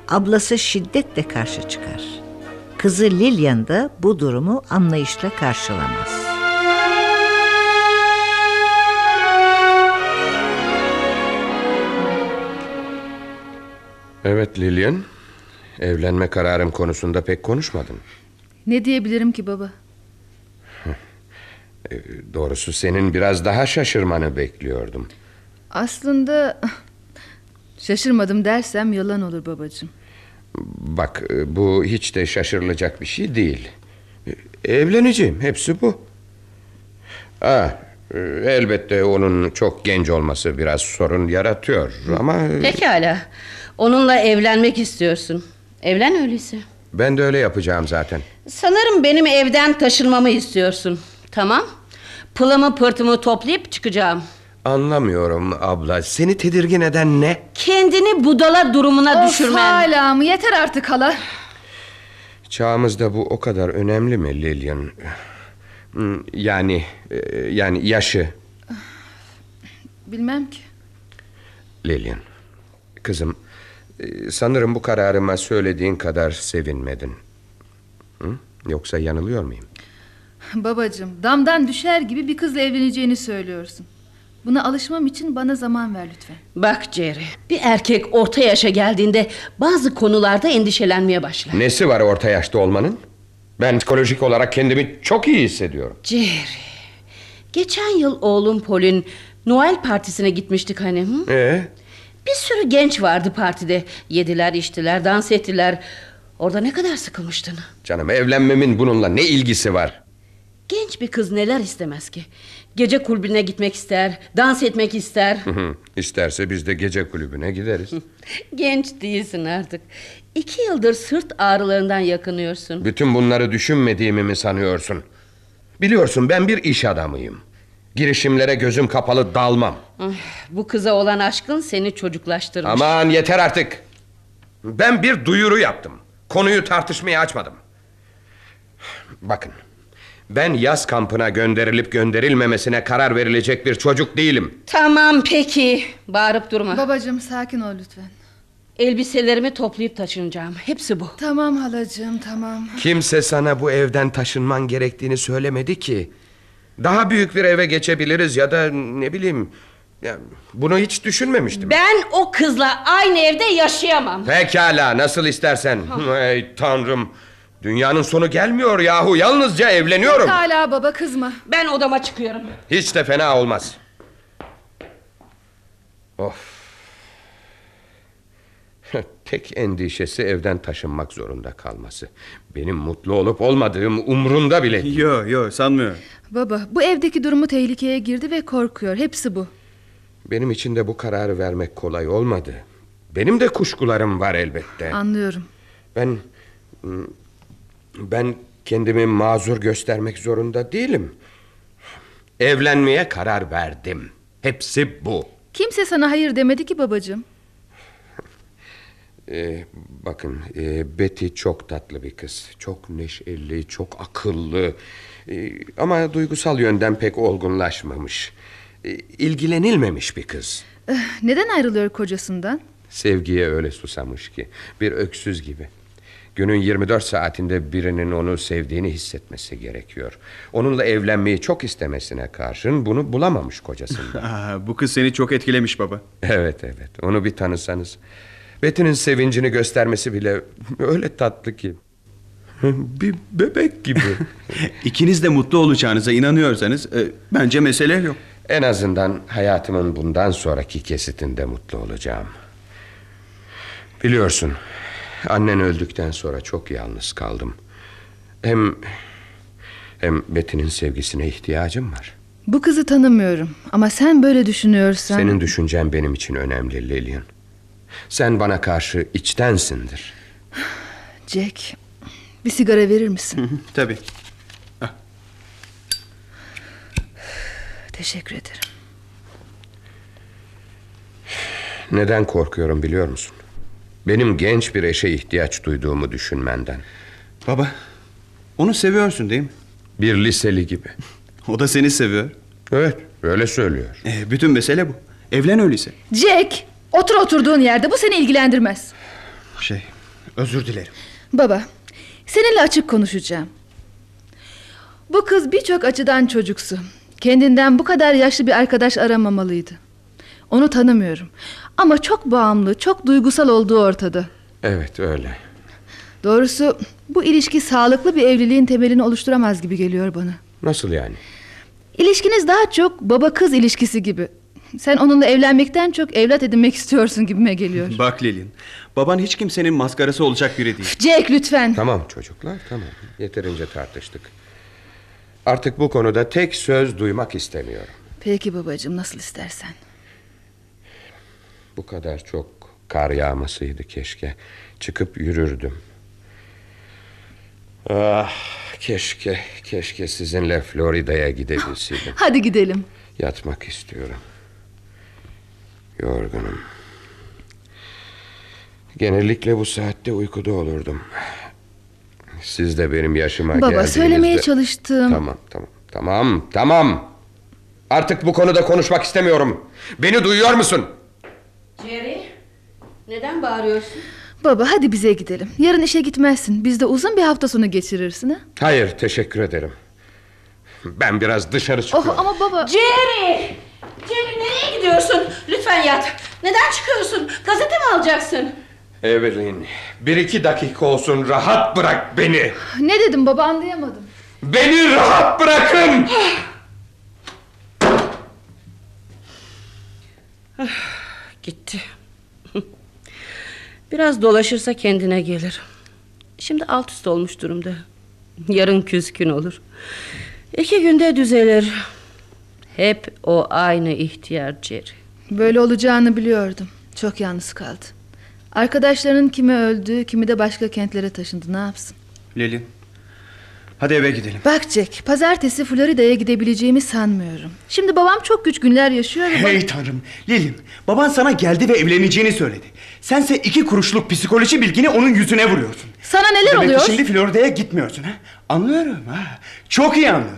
Ablası şiddetle karşı çıkar. Kızı Lillian da bu durumu anlayışla karşılamaz. Evet Lillian. Evlenme kararım konusunda pek konuşmadın. Ne diyebilirim ki baba? Ee, Doğrusu senin biraz daha şaşırmanı bekliyordum. Aslında şaşırmadım dersem yalan olur babacığım. Bak e, bu hiç de şaşırılacak bir şey değil. E, Evleneceğim hepsi bu. E, elbette onun çok genç olması biraz sorun yaratıyor ama Pekala. Onunla evlenmek istiyorsun. Evlen öyleyse. ben de öyle yapacağım zaten. Sanırım benim evden taşınmamı istiyorsun. Tamam. Pılımı pırtımı toplayıp çıkacağım. Anlamıyorum abla. Seni tedirgin eden ne? Kendini budala durumuna Of düşürmen. hala mı? Yeter artık hala. Çağımızda bu o kadar önemli mi Lillian? Hmm, Yani e, yani yaşı Bilmem ki. Lillian. Kızım e, sanırım bu kararıma söylediğin kadar sevinmedin. Hı? Yoksa yanılıyor muyum? Babacığım damdan düşer gibi bir kızla evleneceğini söylüyorsun. Buna alışmam için bana zaman ver lütfen. Bak Jerry, bir erkek orta yaşa geldiğinde bazı konularda endişelenmeye başlar. Nesi var orta yaşta olmanın? Ben psikolojik olarak kendimi çok iyi hissediyorum. Jerry, geçen yıl oğlum Paul'ün Noel partisine gitmiştik hani. Hı? Ee, Bir sürü genç vardı partide. Yediler, içtiler, dans ettiler. Orada ne kadar sıkılmıştın. canım evlenmemin bununla ne ilgisi var? Genç bir kız neler istemez ki? Gece kulübüne gitmek ister, dans etmek ister. Hı hı. İsterse biz de gece kulübüne gideriz. Genç değilsin artık. İki yıldır sırt ağrılarından yakınıyorsun. Bütün bunları düşünmediğimi mi sanıyorsun? Biliyorsun ben bir iş adamıyım. Girişimlere gözüm kapalı dalmam. Ah, Bu kıza olan aşkın seni çocuklaştırmış. Aman yeter artık. Ben bir duyuru yaptım. Konuyu tartışmaya açmadım. Bakın. Ben yaz kampına gönderilip gönderilmemesine karar verilecek bir çocuk değilim. Tamam peki. Bağırıp durma. Babacığım sakin ol lütfen. Elbiselerimi toplayıp taşınacağım. Hepsi bu. Tamam halacığım tamam. Kimse sana bu evden taşınman gerektiğini söylemedi ki. Daha büyük bir eve geçebiliriz ya da ne bileyim... Ya, bunu hiç düşünmemiştim. Ben o kızla aynı evde yaşayamam. Pekala nasıl istersen. Ey tanrım. Dünyanın sonu gelmiyor yahu. Yalnızca evleniyorum. Hala baba kızma. Ben odama çıkıyorum. Hiç de fena olmaz. Of. Tek endişesi evden taşınmak zorunda kalması. Benim mutlu olup olmadığım umrunda bile değil. Yok yok sanmıyorum. Baba bu evdeki durumu tehlikeye girdi ve korkuyor. Hepsi bu. Benim için de bu kararı vermek kolay olmadı. Benim de kuşkularım var elbette. Anlıyorum. Ben ben kendimi mazur göstermek zorunda değilim. Evlenmeye karar verdim. Hepsi bu. Kimse sana hayır demedi ki babacığım. Ee, bakın e, Betty çok tatlı bir kız. Çok neşeli, çok akıllı. Ee, ama duygusal yönden pek olgunlaşmamış. Ee, ilgilenilmemiş bir kız. Eh, Neden ayrılıyor kocasından? Sevgiye öyle susamış ki. Bir öksüz gibi. Günün 24 saatinde birinin onu sevdiğini hissetmesi gerekiyor. Onunla evlenmeyi çok istemesine karşın bunu bulamamış kocasından. Bu kız seni çok etkilemiş baba. evet evet onu bir tanısanız. Betty'nin sevincini göstermesi bile öyle tatlı ki. bir bebek gibi. İkiniz de mutlu olacağınıza inanıyorsanız e, bence mesele yok. En azından hayatımın bundan sonraki kesitinde mutlu olacağım. Biliyorsun Annen öldükten sonra çok yalnız kaldım. Hem hem Betty'nin sevgisine ihtiyacım var. Bu kızı tanımıyorum ama sen böyle düşünüyorsan... Senin düşüncen benim için önemli Lillian. Sen bana karşı içtensindir. Jack, bir sigara verir misin? Tabii. Teşekkür ederim. Neden korkuyorum biliyor musun? Benim genç bir eşe ihtiyaç duyduğumu düşünmenden. Baba, onu seviyorsun değil mi? Bir liseli gibi. O da seni seviyor. Evet, öyle söylüyor. E, bütün mesele bu. Evlen öyleyse. Jack, otur oturduğun yerde. Bu seni ilgilendirmez. Şey, özür dilerim. Baba, seninle açık konuşacağım. Bu kız birçok açıdan çocuksu. Kendinden bu kadar yaşlı bir arkadaş aramamalıydı. Onu tanımıyorum. Ama çok bağımlı, çok duygusal olduğu ortada. Evet, öyle. Doğrusu bu ilişki sağlıklı bir evliliğin temelini oluşturamaz gibi geliyor bana. Nasıl yani? İlişkiniz daha çok baba kız ilişkisi gibi. Sen onunla evlenmekten çok evlat edinmek istiyorsun gibime geliyor. Bak Lilin, baban hiç kimsenin maskarası olacak biri değil. Jack lütfen. Tamam çocuklar, tamam. Yeterince tartıştık. Artık bu konuda tek söz duymak istemiyorum. Peki babacığım nasıl istersen. Bu kadar çok kar yağmasıydı keşke. Çıkıp yürürdüm. Ah, keşke, keşke sizinle Florida'ya gidebilseydim. Hadi gidelim. Yatmak istiyorum. Yorgunum. Genellikle bu saatte uykuda olurdum. Siz de benim yaşıma Baba geldiğinizde... söylemeye çalıştım. Tamam, tamam, tamam, tamam. Artık bu konuda konuşmak istemiyorum. Beni duyuyor musun? Jerry, neden bağırıyorsun? Baba hadi bize gidelim. Yarın işe gitmezsin. Bizde uzun bir hafta sonu geçirirsin ha? Hayır, teşekkür ederim. Ben biraz dışarı çıkıyorum. Oh, ama baba... Jerry! Jerry nereye gidiyorsun? Lütfen yat. Neden çıkıyorsun? Gazete mi alacaksın? Evelyn, bir iki dakika olsun rahat bırak beni. Ne dedim baba anlayamadım. Beni rahat bırakın. Gitti. Biraz dolaşırsa kendine gelir. Şimdi alt üst olmuş durumda. Yarın küskün olur. İki günde düzelir. Hep o aynı ihtiyar Jerry. Böyle olacağını biliyordum. Çok yalnız kaldı. Arkadaşlarının kimi öldü, kimi de başka kentlere taşındı. Ne yapsın? Lilin, hadi eve gidelim. Bak Jack, pazartesi Florida'ya gidebileceğimi sanmıyorum. Şimdi babam çok güç günler yaşıyor. ve Hey tanrım, Lilin, baban sana geldi ve evleneceğini söyledi. Sense iki kuruşluk psikoloji bilgini onun yüzüne vuruyorsun. Sana neler Demek oluyor? şimdi Florida'ya gitmiyorsun ha? Anlıyorum ha. Çok iyi anlıyorum.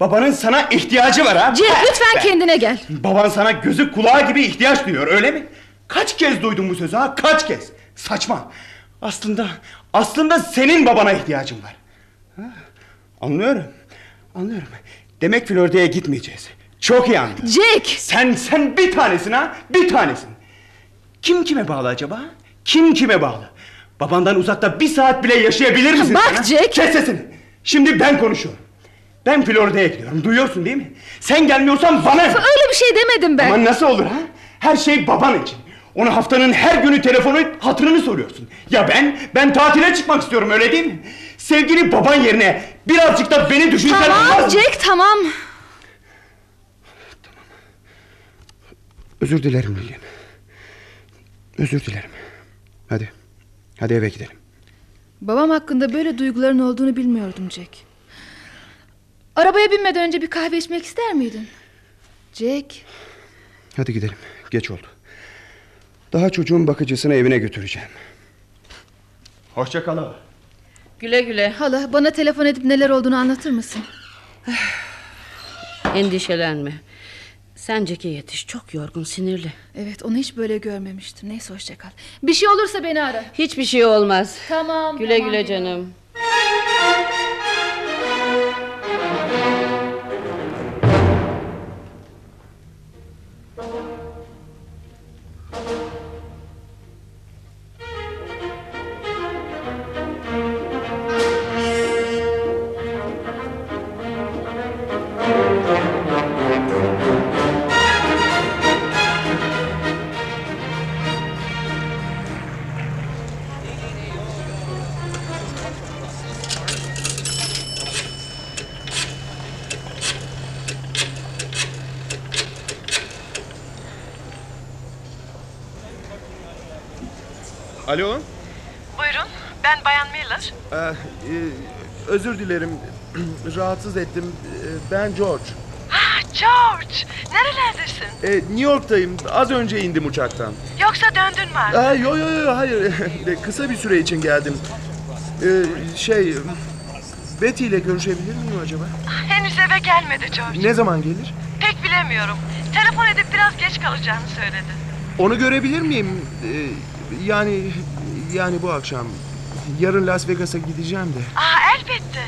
Babanın sana ihtiyacı var ha. Jack lütfen be. kendine gel. Baban sana gözü kulağı gibi ihtiyaç duyuyor öyle mi? Kaç kez duydun bu sözü ha? Kaç kez? Saçma. Aslında aslında senin babana ihtiyacın var. Ha, Anlıyorum. Anlıyorum. Demek Florida'ya gitmeyeceğiz. Çok iyi anladım. Jack! Sen sen bir tanesin ha? Bir tanesin. Kim kime bağlı acaba? Kim kime bağlı? Babandan uzakta bir saat bile yaşayabilir misin Bak sen, ha? Jack! Kes sesini. Şimdi ben konuşuyorum. Ben Florida'ya gidiyorum. Duyuyorsun değil mi? Sen gelmiyorsan bana... Öyle bir şey demedim ben. Ama nasıl olur ha? Her şey baban için. Ona haftanın her günü telefonu hatırını soruyorsun. Ya ben? Ben tatile çıkmak istiyorum öyle değil mi? Sevgili baban yerine birazcık da beni düşünsen Tamam olmaz mı? Jack tamam. Özür dilerim Lilian. Özür dilerim. Hadi. Hadi eve gidelim. Babam hakkında böyle duyguların olduğunu bilmiyordum Jack. Arabaya binmeden önce bir kahve içmek ister miydin? Jack. Hadi gidelim. Geç oldu. Daha çocuğun bakıcısını evine götüreceğim. Hoşça kal. Güle güle. Hala bana telefon edip neler olduğunu anlatır mısın? Endişelenme. Sen Jack'e yetiş. Çok yorgun, sinirli. Evet onu hiç böyle görmemiştim. Neyse hoşça kal. Bir şey olursa beni ara. Hiçbir şey olmaz. Tamam. Güle tamam. güle canım. Alo? Buyurun, ben Bayan Miller. Ee, e, özür dilerim. Rahatsız ettim. Ee, Ben George. Ah, George, nerelerdesin? Ee, New York'tayım. Az önce indim uçaktan. Yoksa döndün mü? Aa, yo yo yo hayır. Kısa bir süre için geldim. Ee, şey... Betty ile görüşebilir miyim acaba? Henüz eve gelmedi George. Ne zaman gelir? Pek bilemiyorum. Telefon edip biraz geç kalacağını söyledi. Onu görebilir miyim? Ee, yani yani bu akşam. Yarın Las Vegas'a gideceğim de. Aa, elbette.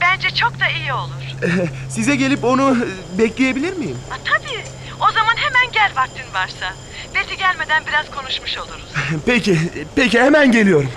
Bence çok da iyi olur. Size gelip onu bekleyebilir miyim? Aa, tabii. O zaman hemen gel vaktin varsa. Betty gelmeden biraz konuşmuş oluruz. Peki, peki hemen geliyorum.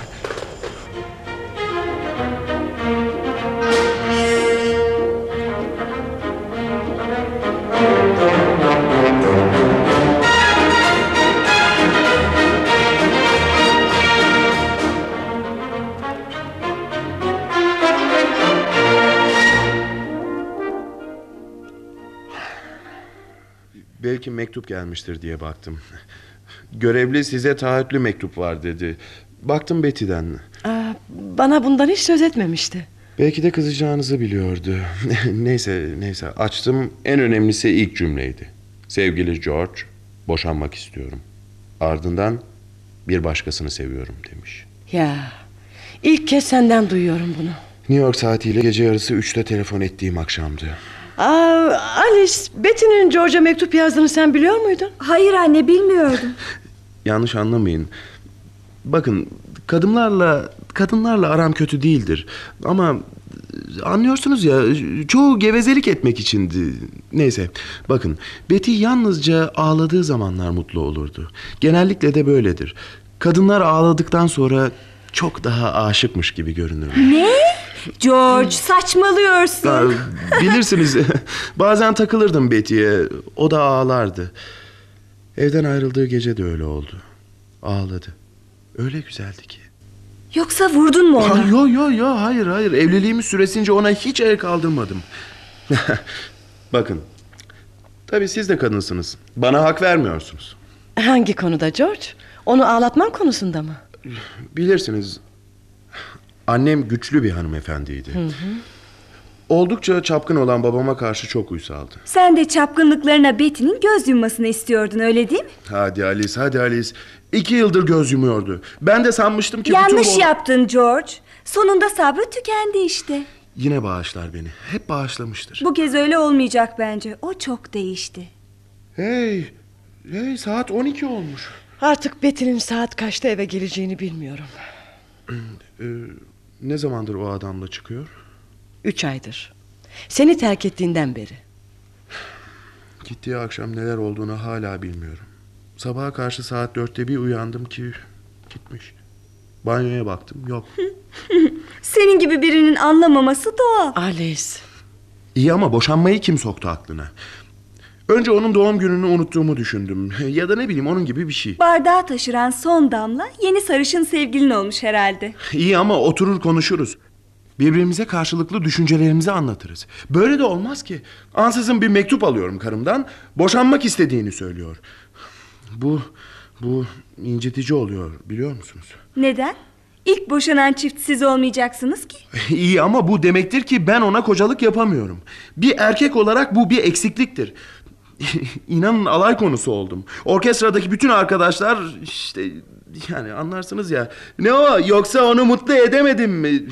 Belki mektup gelmiştir diye baktım. Görevli size taahhütlü mektup var dedi. Baktım Betty'den. Aa, bana bundan hiç söz etmemişti. Belki de kızacağınızı biliyordu. neyse neyse açtım. En önemlisi ilk cümleydi. Sevgili George, boşanmak istiyorum. Ardından bir başkasını seviyorum demiş. Ya, ilk kez senden duyuyorum bunu. New York saatiyle gece yarısı üçte telefon ettiğim akşamdı. Aa, Alice, Betty'nin George'a mektup yazdığını sen biliyor muydun? Hayır anne bilmiyordum. Yanlış anlamayın. Bakın kadınlarla kadınlarla aram kötü değildir. Ama anlıyorsunuz ya çoğu gevezelik etmek içindi. Neyse bakın Betty yalnızca ağladığı zamanlar mutlu olurdu. Genellikle de böyledir. Kadınlar ağladıktan sonra çok daha aşıkmış gibi görünür. Ne? George saçmalıyorsun. Bilirsiniz bazen takılırdım Betty'ye. O da ağlardı. Evden ayrıldığı gece de öyle oldu. Ağladı. Öyle güzeldi ki. Yoksa vurdun mu onu? Ha, yo yo yo hayır hayır evliliğimiz süresince ona hiç el kaldırmadım. Bakın. Tabii siz de kadınsınız. Bana hak vermiyorsunuz. Hangi konuda George? Onu ağlatman konusunda mı? Bilirsiniz. Annem güçlü bir hanımefendiydi. Hı hı. Oldukça çapkın olan babama karşı çok uysaldı. Sen de çapkınlıklarına Betty'nin göz yummasını istiyordun öyle değil mi? Hadi Alice hadi Alice. İki yıldır göz yumuyordu. Ben de sanmıştım ki... Yanlış bütün bu- yaptın George. Sonunda sabrı tükendi işte. Yine bağışlar beni. Hep bağışlamıştır. Bu kez öyle olmayacak bence. O çok değişti. Hey, hey saat 12 olmuş. Artık Betty'nin saat kaçta eve geleceğini bilmiyorum. Ne zamandır o adamla çıkıyor? Üç aydır. Seni terk ettiğinden beri. Gittiği akşam neler olduğunu hala bilmiyorum. Sabaha karşı saat dörtte bir uyandım ki gitmiş. Banyoya baktım yok. Senin gibi birinin anlamaması doğal. Alice. İyi ama boşanmayı kim soktu aklına? Önce onun doğum gününü unuttuğumu düşündüm. Ya da ne bileyim onun gibi bir şey. Bardağı taşıran son damla yeni sarışın sevgilin olmuş herhalde. İyi ama oturur konuşuruz. Birbirimize karşılıklı düşüncelerimizi anlatırız. Böyle de olmaz ki. Ansızın bir mektup alıyorum karımdan. Boşanmak istediğini söylüyor. Bu bu incitici oluyor biliyor musunuz? Neden? İlk boşanan çift siz olmayacaksınız ki. İyi ama bu demektir ki ben ona kocalık yapamıyorum. Bir erkek olarak bu bir eksikliktir. İnanın alay konusu oldum. Orkestradaki bütün arkadaşlar işte yani anlarsınız ya. Ne o yoksa onu mutlu edemedim mi?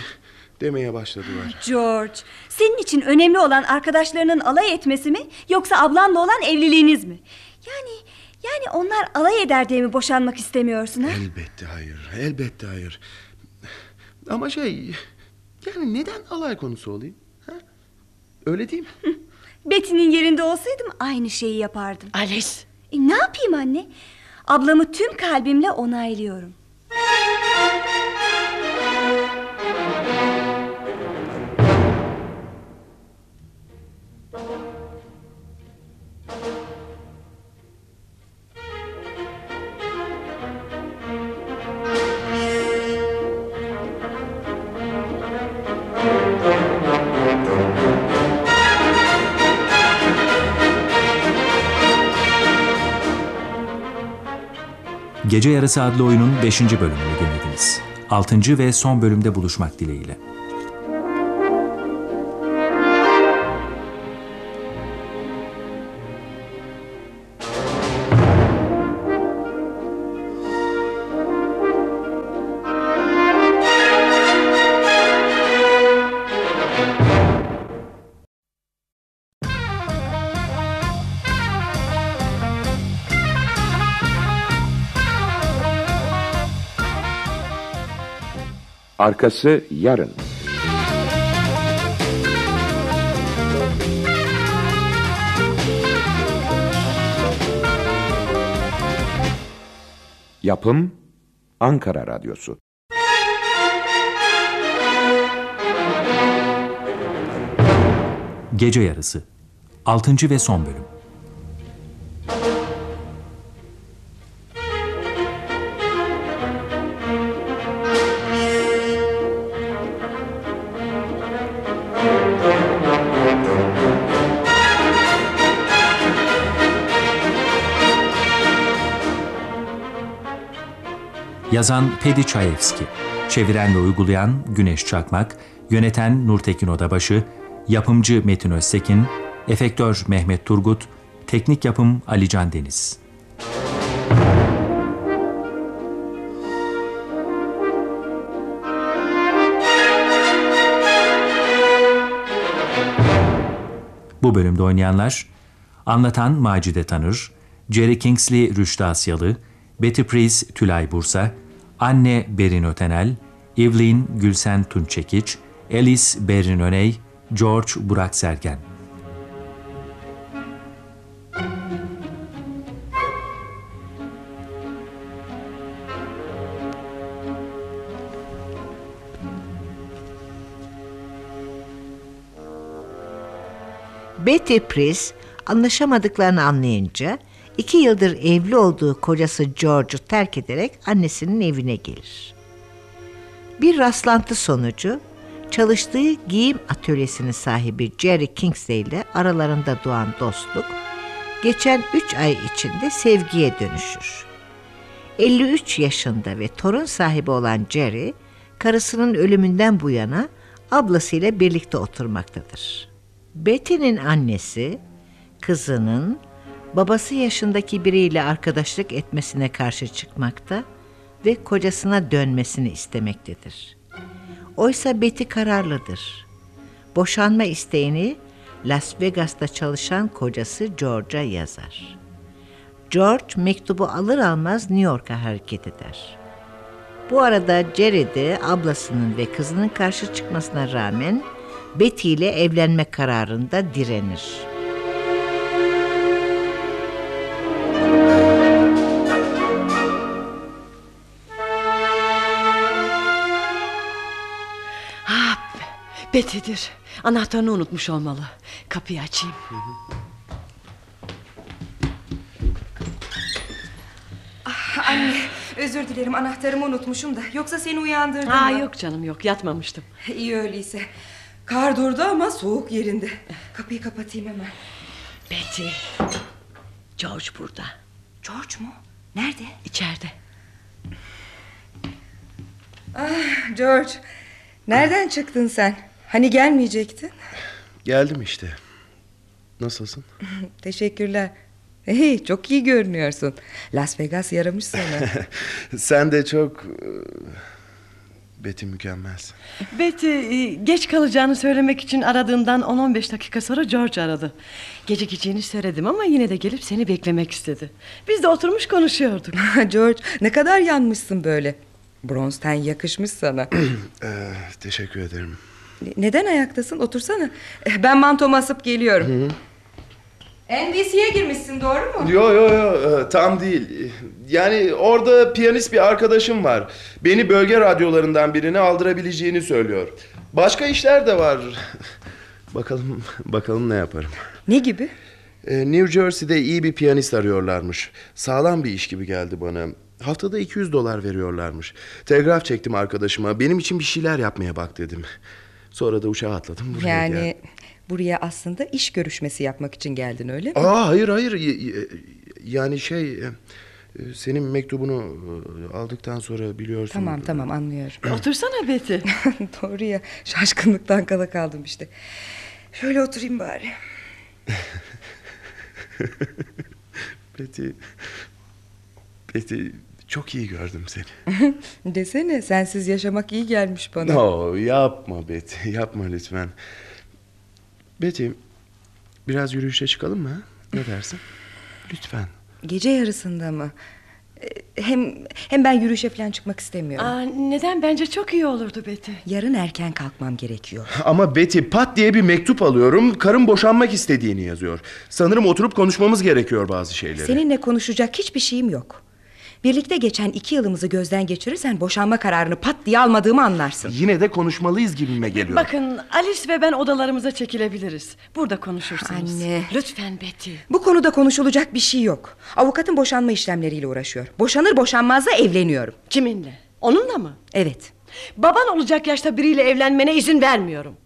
Demeye başladılar. George, senin için önemli olan arkadaşlarının alay etmesi mi yoksa ablanla olan evliliğiniz mi? Yani yani onlar alay eder diye mi boşanmak istemiyorsun ha? Elbette hayır, elbette hayır. Ama şey, yani neden alay konusu olayım? Ha? Öyle değil mi? Betty'nin yerinde olsaydım aynı şeyi yapardım. Alice. E, ne yapayım anne? Ablamı tüm kalbimle onaylıyorum. Gece Yarısı adlı oyunun 5. bölümünü dinlediniz. 6. ve son bölümde buluşmak dileğiyle. Arkası yarın. Yapım Ankara Radyosu. Gece Yarısı 6. ve son bölüm. Yazan Pedi Çayevski, çeviren ve uygulayan Güneş Çakmak, yöneten Nurtekin Odabaşı, yapımcı Metin Öztekin, efektör Mehmet Turgut, teknik yapım Alican Deniz. Bu bölümde oynayanlar Anlatan Macide Tanır, Jerry Kingsley Rüştü Asyalı, Betty Price Tülay Bursa, Anne Berin Ötenel, Evelyn Gülsen Tunçekiç, Alice Berin Öney, George Burak Sergen. Betty Price anlaşamadıklarını anlayınca iki yıldır evli olduğu kocası George'u terk ederek annesinin evine gelir. Bir rastlantı sonucu çalıştığı giyim atölyesinin sahibi Jerry Kingsley ile aralarında doğan dostluk geçen üç ay içinde sevgiye dönüşür. 53 yaşında ve torun sahibi olan Jerry, karısının ölümünden bu yana ablasıyla birlikte oturmaktadır. Betty'nin annesi kızının babası yaşındaki biriyle arkadaşlık etmesine karşı çıkmakta ve kocasına dönmesini istemektedir. Oysa Betty kararlıdır. Boşanma isteğini Las Vegas'ta çalışan kocası George'a yazar. George mektubu alır almaz New York'a hareket eder. Bu arada Jerry de ablasının ve kızının karşı çıkmasına rağmen Betty ile evlenme kararında direnir. Betty'dir. Anahtarını unutmuş olmalı. Kapıyı açayım. Ah, anne özür dilerim anahtarımı unutmuşum da. Yoksa seni uyandırdım Ha, mı? yok canım yok yatmamıştım. İyi öyleyse. Kar durdu ama soğuk yerinde. Kapıyı kapatayım hemen. Betty. George burada. George mu? Nerede? İçeride. Ah George. Nereden çıktın sen? Hani gelmeyecektin? Geldim işte. Nasılsın? Teşekkürler. Hey, çok iyi görünüyorsun. Las Vegas yaramış sana. Sen de çok... e, Betty mükemmelsin. Betty e, geç kalacağını söylemek için aradığımdan 10-15 dakika sonra George aradı. Gecikeceğini söyledim ama yine de gelip seni beklemek istedi. Biz de oturmuş konuşuyorduk. George ne kadar yanmışsın böyle. Bronz ten yakışmış sana. Ee, teşekkür ederim. Neden ayaktasın? Otursana. Ben mantomu asıp geliyorum. NBC'ye girmişsin doğru mu? Yo yo yo e, tam değil. Yani orada piyanist bir arkadaşım var. Beni bölge radyolarından birini aldırabileceğini söylüyor. Başka işler de var. bakalım bakalım ne yaparım. Ne gibi? Ee, New Jersey'de iyi bir piyanist arıyorlarmış. Sağlam bir iş gibi geldi bana. Haftada 200 dolar veriyorlarmış. Telgraf çektim arkadaşıma. Benim için bir şeyler yapmaya bak dedim. Sonra da uçağa atladım buraya yani geldim. buraya aslında iş görüşmesi yapmak için geldin öyle mi? Aa hayır hayır yani şey e, Ee, Senin mektubunu e, aldıktan sonra biliyorsun. Tamam tamam anlıyorum. Otursana Betty. Doğru ya şaşkınlıktan kala kaldım işte. Şöyle oturayım bari. Betty... Betty çok iyi gördüm seni. Desene sensiz yaşamak iyi gelmiş bana. No, yapma Betty, yapma lütfen. Betty, biraz yürüyüşe çıkalım mı? Ne dersin? Lütfen. Gece yarısında mı? Ee, Hem hem ben yürüyüşe falan çıkmak istemiyorum. Aa, neden bence çok iyi olurdu Betty. Yarın erken kalkmam gerekiyor. Ama Betty pat diye bir mektup alıyorum. Karım boşanmak istediğini yazıyor. Sanırım oturup konuşmamız gerekiyor bazı şeyleri. Seninle konuşacak hiçbir şeyim yok. Birlikte geçen iki yılımızı gözden geçirirsen boşanma kararını pat diye almadığımı anlarsın. Yine de konuşmalıyız gibime geliyor. Bakın Alice ve ben odalarımıza çekilebiliriz. Burada konuşursunuz. Anne. Lütfen Betty. Bu konuda konuşulacak bir şey yok. Avukatın boşanma işlemleriyle uğraşıyor. Boşanır boşanmaz da evleniyorum. Kiminle? Onunla mı? Evet. Baban olacak yaşta biriyle evlenmene izin vermiyorum.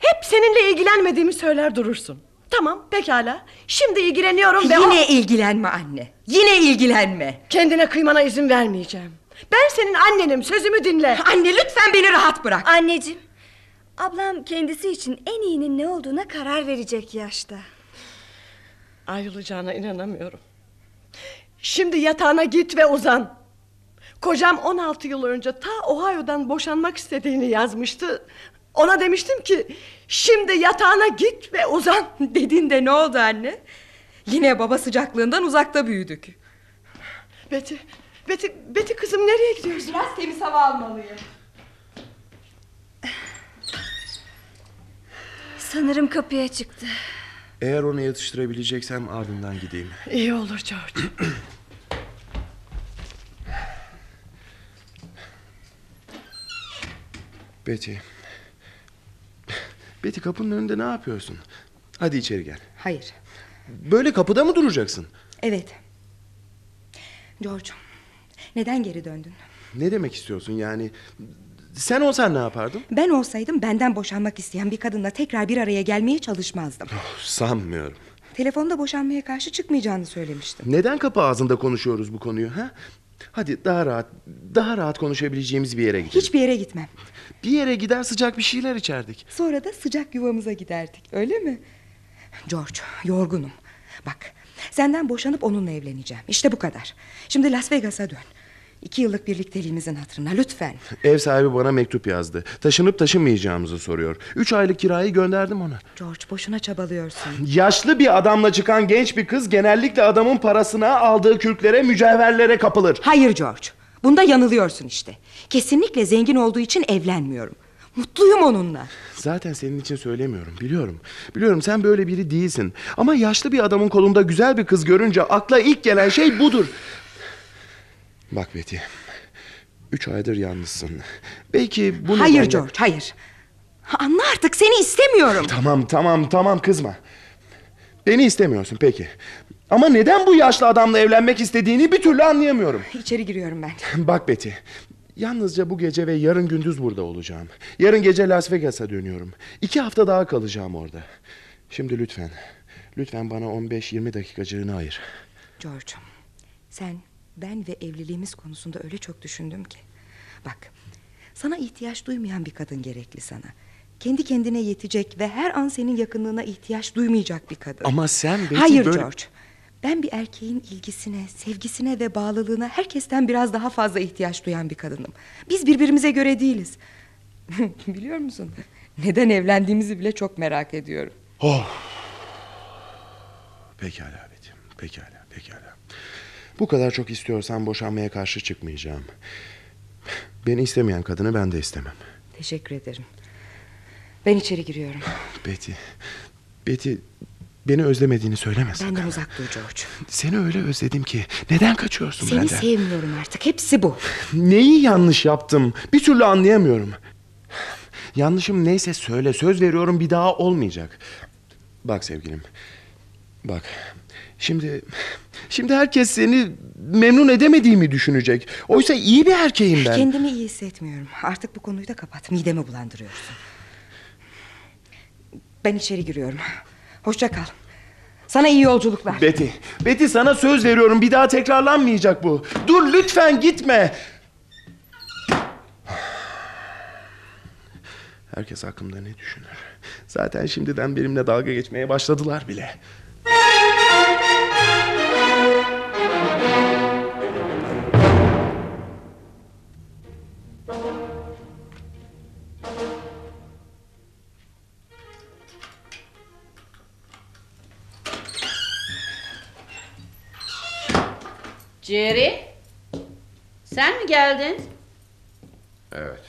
Hep seninle ilgilenmediğimi söyler durursun. Tamam pekala. Şimdi ilgileniyorum ve Yine o... ilgilenme anne. Yine ilgilenme. Kendine kıymana izin vermeyeceğim. Ben senin annenim sözümü dinle. Anne lütfen beni rahat bırak. Anneciğim, ablam kendisi için en iyinin ne olduğuna karar verecek yaşta. Ayrılacağına inanamıyorum. Şimdi yatağına git ve uzan. Kocam 16 yıl önce ta Ohio'dan boşanmak istediğini yazmıştı. Ona demiştim ki şimdi yatağına git ve uzan. Dediğinde ne oldu anne? Yine baba sıcaklığından uzakta büyüdük. Betty, Betty, Betty kızım nereye gidiyorsun? Biraz temiz hava almalıyım. Sanırım kapıya çıktı. Eğer onu yatıştırabileceksem ardından gideyim. İyi olur George. Betty. Betty kapının önünde ne yapıyorsun? Hadi içeri gel. Hayır. Böyle kapıda mı duracaksın? Evet. George, neden geri döndün? Ne demek istiyorsun yani? Sen olsan ne yapardın? Ben olsaydım benden boşanmak isteyen bir kadınla tekrar bir araya gelmeye çalışmazdım. Sanmıyorum. Telefonda boşanmaya karşı çıkmayacağını söylemiştim. Neden kapı ağzında konuşuyoruz bu konuyu ha? Hadi daha rahat, daha rahat konuşabileceğimiz bir yere gidelim. Hiçbir yere gitmem. Bir yere gider sıcak bir şeyler içerdik. Sonra da sıcak yuvamıza giderdik öyle mi? George yorgunum. Bak senden boşanıp onunla evleneceğim. İşte bu kadar. Şimdi Las Vegas'a dön. İki yıllık birlikteliğimizin hatırına lütfen. Ev sahibi bana mektup yazdı. Taşınıp taşınmayacağımızı soruyor. Üç aylık kirayı gönderdim ona. George boşuna çabalıyorsun. Yaşlı bir adamla çıkan genç bir kız genellikle adamın parasına aldığı kürklere, mücevherlere kapılır. Hayır George. Bunda yanılıyorsun işte. Kesinlikle zengin olduğu için evlenmiyorum. Mutluyum onunla. Zaten senin için söylemiyorum biliyorum. Biliyorum sen böyle biri değilsin. Ama yaşlı bir adamın kolunda güzel bir kız görünce akla ilk gelen şey budur. Bak Betty. Üç aydır yalnızsın. Belki bu hayır nedenle- George hayır. Anla artık seni istemiyorum. Tamam tamam tamam kızma. Beni istemiyorsun peki. Ama neden bu yaşlı adamla evlenmek istediğini bir türlü anlayamıyorum. İçeri giriyorum ben. Bak Betty. Yalnızca bu gece ve yarın gündüz burada olacağım. Yarın gece Las Vegas'a dönüyorum. İki hafta daha kalacağım orada. Şimdi lütfen. Lütfen bana 15-20 dakikacığını ayır. George sen ben ve evliliğimiz konusunda öyle çok düşündüm ki. Bak sana ihtiyaç duymayan bir kadın gerekli sana. Kendi kendine yetecek ve her an senin yakınlığına ihtiyaç duymayacak bir kadın. Ama sen Betty Hayır böyle... George. Ben bir erkeğin ilgisine, sevgisine ve bağlılığına herkesten biraz daha fazla ihtiyaç duyan bir kadınım. Biz birbirimize göre değiliz. Biliyor musun? Neden evlendiğimizi bile çok merak ediyorum. Oh. Pekala Betty. Pekala, pekala. Bu kadar çok istiyorsan boşanmaya karşı çıkmayacağım. Beni istemeyen kadını ben de istemem. Teşekkür ederim. Ben içeri giriyorum. Betty. Betty beni özlemediğini söyleme sakın. Benden uzak dur George. Seni öyle özledim ki. Neden kaçıyorsun Seni benden? sevmiyorum artık. Hepsi bu. Neyi yanlış yaptım? Bir türlü anlayamıyorum. Yanlışım neyse söyle. Söz veriyorum bir daha olmayacak. Bak sevgilim. Bak. Şimdi şimdi herkes seni memnun edemediğimi düşünecek. Oysa iyi bir erkeğim ben. Kendimi iyi hissetmiyorum. Artık bu konuyu da kapat. Midemi bulandırıyorsun. Ben içeri giriyorum. Hoşça kal. Sana iyi yolculuklar. Betty, Betty sana söz veriyorum bir daha tekrarlanmayacak bu. Dur lütfen gitme. Herkes hakkımda ne düşünür? Zaten şimdiden benimle dalga geçmeye başladılar bile. Jerry, sen mi geldin? Evet.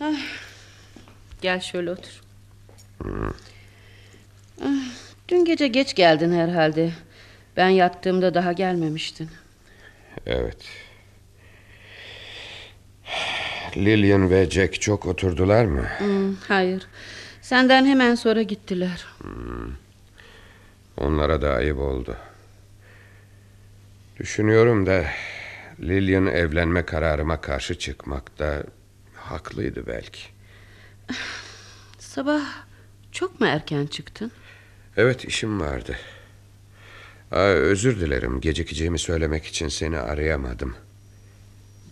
Ah, gel şöyle otur. Ah, dün gece geç geldin herhalde. Ben yattığımda daha gelmemiştin. Evet. Lillian ve Jack çok oturdular mı? Hmm, hayır. Senden hemen sonra gittiler. Hmm. Onlara da ayıp oldu. Düşünüyorum da Lillian evlenme kararıma karşı çıkmakta haklıydı belki. Sabah çok mu erken çıktın? Evet işim vardı. Aa, özür dilerim gecikeceğimi söylemek için seni arayamadım.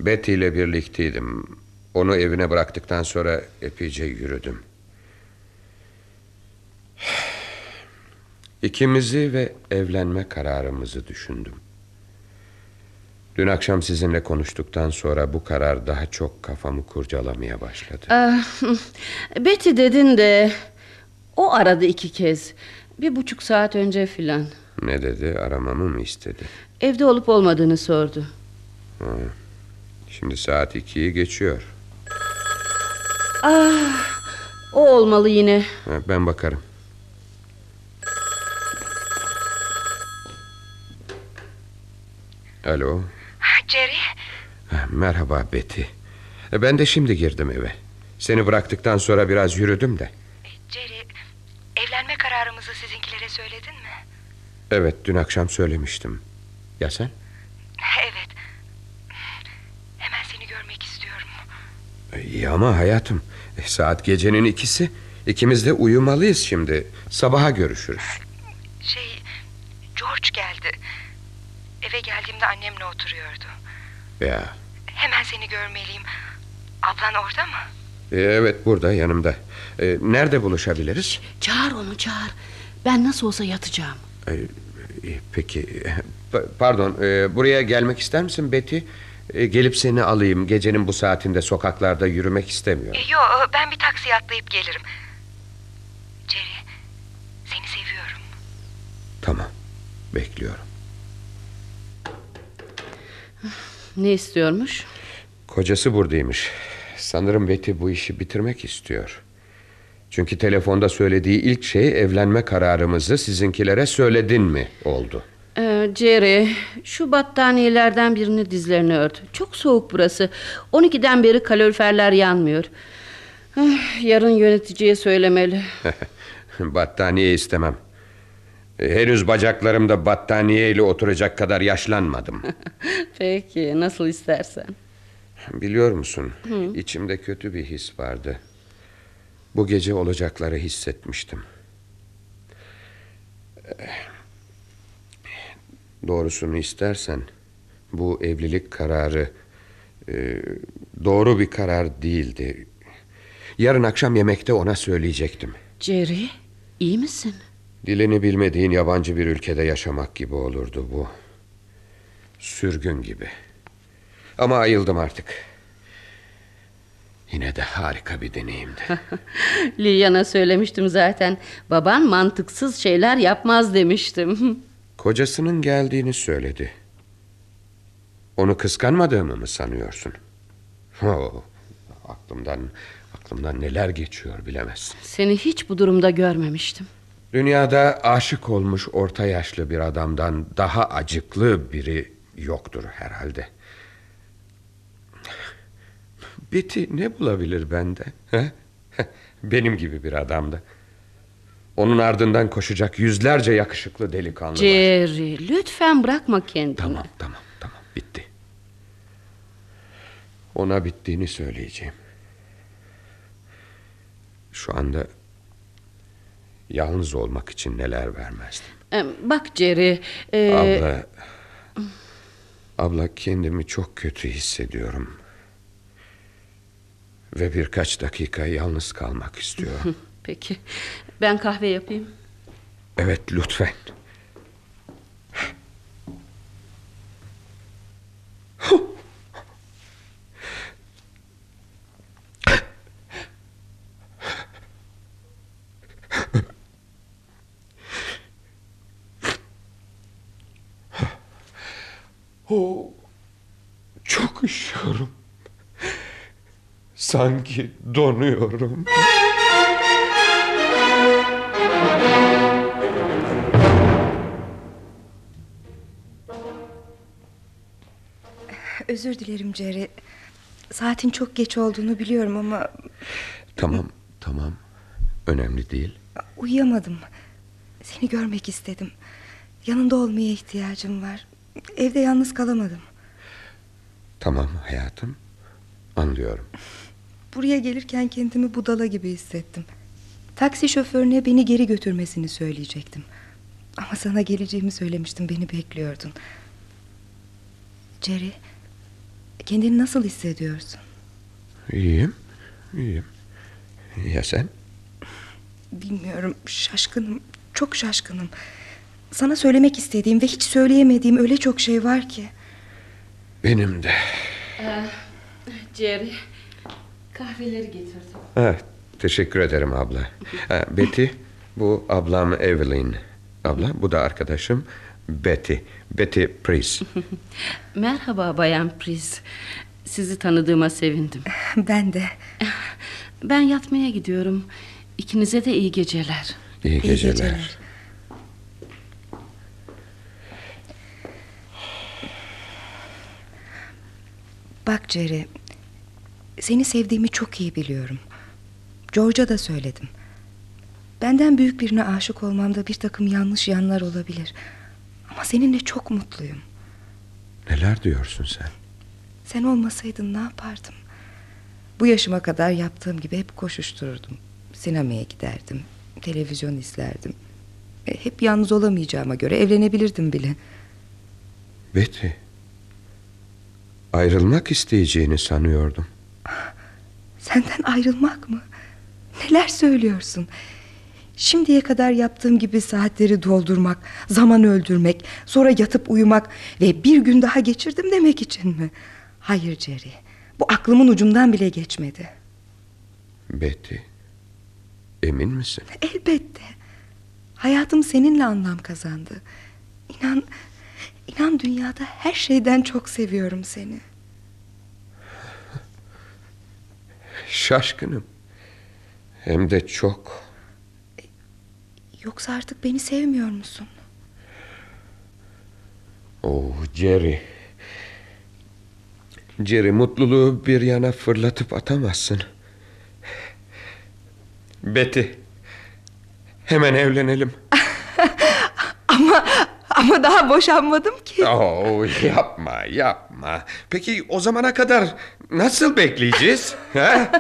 Betty ile birlikteydim. Onu evine bıraktıktan sonra epeyce yürüdüm. İkimizi ve evlenme kararımızı düşündüm. Dün akşam sizinle konuştuktan sonra bu karar daha çok kafamı kurcalamaya başladı. Ah, Betty dedin de o aradı iki kez. Bir buçuk saat önce filan. Ne dedi aramamı mı istedi? Evde olup olmadığını sordu. Ha, Şimdi saat ikiyi geçiyor. Ah, o olmalı yine. Ha, Ben bakarım. Alo. Jerry, Ha, Merhaba Betty. E, Ben de şimdi girdim eve. Seni bıraktıktan sonra biraz yürüdüm de. Jerry, evlenme kararımızı sizinkilere söyledin mi? Evet dün akşam söylemiştim. Ya sen? Evet. Hemen seni görmek istiyorum. E, İyi ama hayatım. e, Saat gecenin ikisi. İkimiz de uyumalıyız şimdi. Sabaha görüşürüz. Şey, George geldi. Eve geldiğimde annemle oturuyordu. Ya. Hemen seni görmeliyim. Ablan orada mı? e, Evet burada yanımda. E, Nerede buluşabiliriz? Çağır onu çağır. Ben nasıl olsa yatacağım. E, Peki pa- pardon e, buraya gelmek ister misin Betty? E, Gelip seni alayım gecenin bu saatinde sokaklarda yürümek istemiyorum. Yo, ben bir taksiye atlayıp gelirim. Jerry, seni seviyorum. Tamam bekliyorum. Ne istiyormuş? Kocası buradaymış. Sanırım Betty bu işi bitirmek istiyor. Çünkü telefonda söylediği ilk şey evlenme kararımızı sizinkilere söyledin mi oldu. Ee, Jerry şu battaniyelerden birini dizlerine ört. Çok soğuk burası. 12'den beri kaloriferler yanmıyor. Ah, Yarın yöneticiye söylemeli. Battaniye istemem. E, Henüz bacaklarımda battaniye ile oturacak kadar yaşlanmadım. Peki nasıl istersen. Biliyor musun? Hı. İçimde kötü bir his vardı. Bu gece olacakları hissetmiştim. Doğrusunu istersen bu evlilik kararı e, doğru bir karar değildi. Yarın akşam yemekte ona söyleyecektim. Jerry iyi misin? Dilini bilmediğin yabancı bir ülkede yaşamak gibi olurdu bu. Sürgün gibi. Ama ayıldım artık. Yine de harika bir deneyimdi. Lilian'a söylemiştim zaten. Baban mantıksız şeyler yapmaz demiştim. Kocasının geldiğini söyledi. Onu kıskanmadığımı mı sanıyorsun? Oh, aklımdan aklımdan neler geçiyor bilemezsin. Seni hiç bu durumda görmemiştim. Dünyada aşık olmuş orta yaşlı bir adamdan daha acıklı biri yoktur herhalde. Betty ne bulabilir bende? he? Benim gibi bir adamda. Onun ardından koşacak yüzlerce yakışıklı delikanlı var. Jerry lütfen bırakma kendini. Tamam tamam tamam bitti. Ona bittiğini söyleyeceğim. Şu anda Yalnız olmak için neler vermezdim. Bak Jerry. e, Abla... Abla kendimi çok kötü hissediyorum. Ve birkaç dakika yalnız kalmak istiyorum. Peki. Ben kahve yapayım. evet lütfen. Oh, çok üşüyorum. Sanki donuyorum. Özür dilerim Jerry. Saatin çok geç olduğunu biliyorum ama Tamam, tamam. Önemli değil. uyuyamadım. Seni görmek istedim. Yanında olmaya ihtiyacım var. Evde yalnız kalamadım. Tamam hayatım. Anlıyorum. Buraya gelirken kendimi budala gibi hissettim. Taksi şoförüne beni geri götürmesini söyleyecektim. Ama sana geleceğimi söylemiştim. Beni bekliyordun. Jerry, kendini nasıl hissediyorsun? İyiyim, iyiyim. Ya sen? Bilmiyorum, şaşkınım. Çok şaşkınım. Sana söylemek istediğim ve hiç söyleyemediğim öyle çok şey var ki. Benim de. Ee, Jerry. Kahveleri getirdim. Ha, teşekkür ederim abla. Ha, Betty, bu ablam Evelyn. Abla, bu da arkadaşım Betty. Betty Priest. Merhaba Bayan Priz. Sizi tanıdığıma sevindim. Ben de. Ben yatmaya gidiyorum. İkinize de iyi geceler. İyi geceler. Bak Jerry, seni sevdiğimi çok iyi biliyorum. George'a da söyledim. Benden büyük birine aşık olmamda bir takım yanlış yanlar olabilir. Ama seninle çok mutluyum. Neler diyorsun sen? Sen olmasaydın ne yapardım? Bu yaşıma kadar yaptığım gibi hep koşuştururdum. Sinemaya giderdim, televizyon izlerdim. E, Hep yalnız olamayacağıma göre evlenebilirdim bile. Betty. Ayrılmak isteyeceğini sanıyordum. Senden ayrılmak mı? Neler söylüyorsun? Şimdiye kadar yaptığım gibi saatleri doldurmak, zaman öldürmek, sonra yatıp uyumak ve bir gün daha geçirdim demek için mi? Hayır Jerry, bu aklımın ucundan bile geçmedi. Betty. Emin misin? Elbette. Hayatım seninle anlam kazandı. İnan, inan dünyada her şeyden çok seviyorum seni. Şaşkınım. Hem de çok. Yoksa artık beni sevmiyor musun? Oh Jerry. Jerry mutluluğu bir yana fırlatıp atamazsın. Betty. Hemen evlenelim. Ama ama daha boşanmadım ki. Oh, yapma yapma. Peki o zamana kadar nasıl bekleyeceğiz? ha?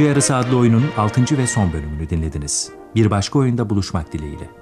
Gece Yarısı adlı oyunun 6. ve son bölümünü dinlediniz. Bir başka oyunda buluşmak dileğiyle.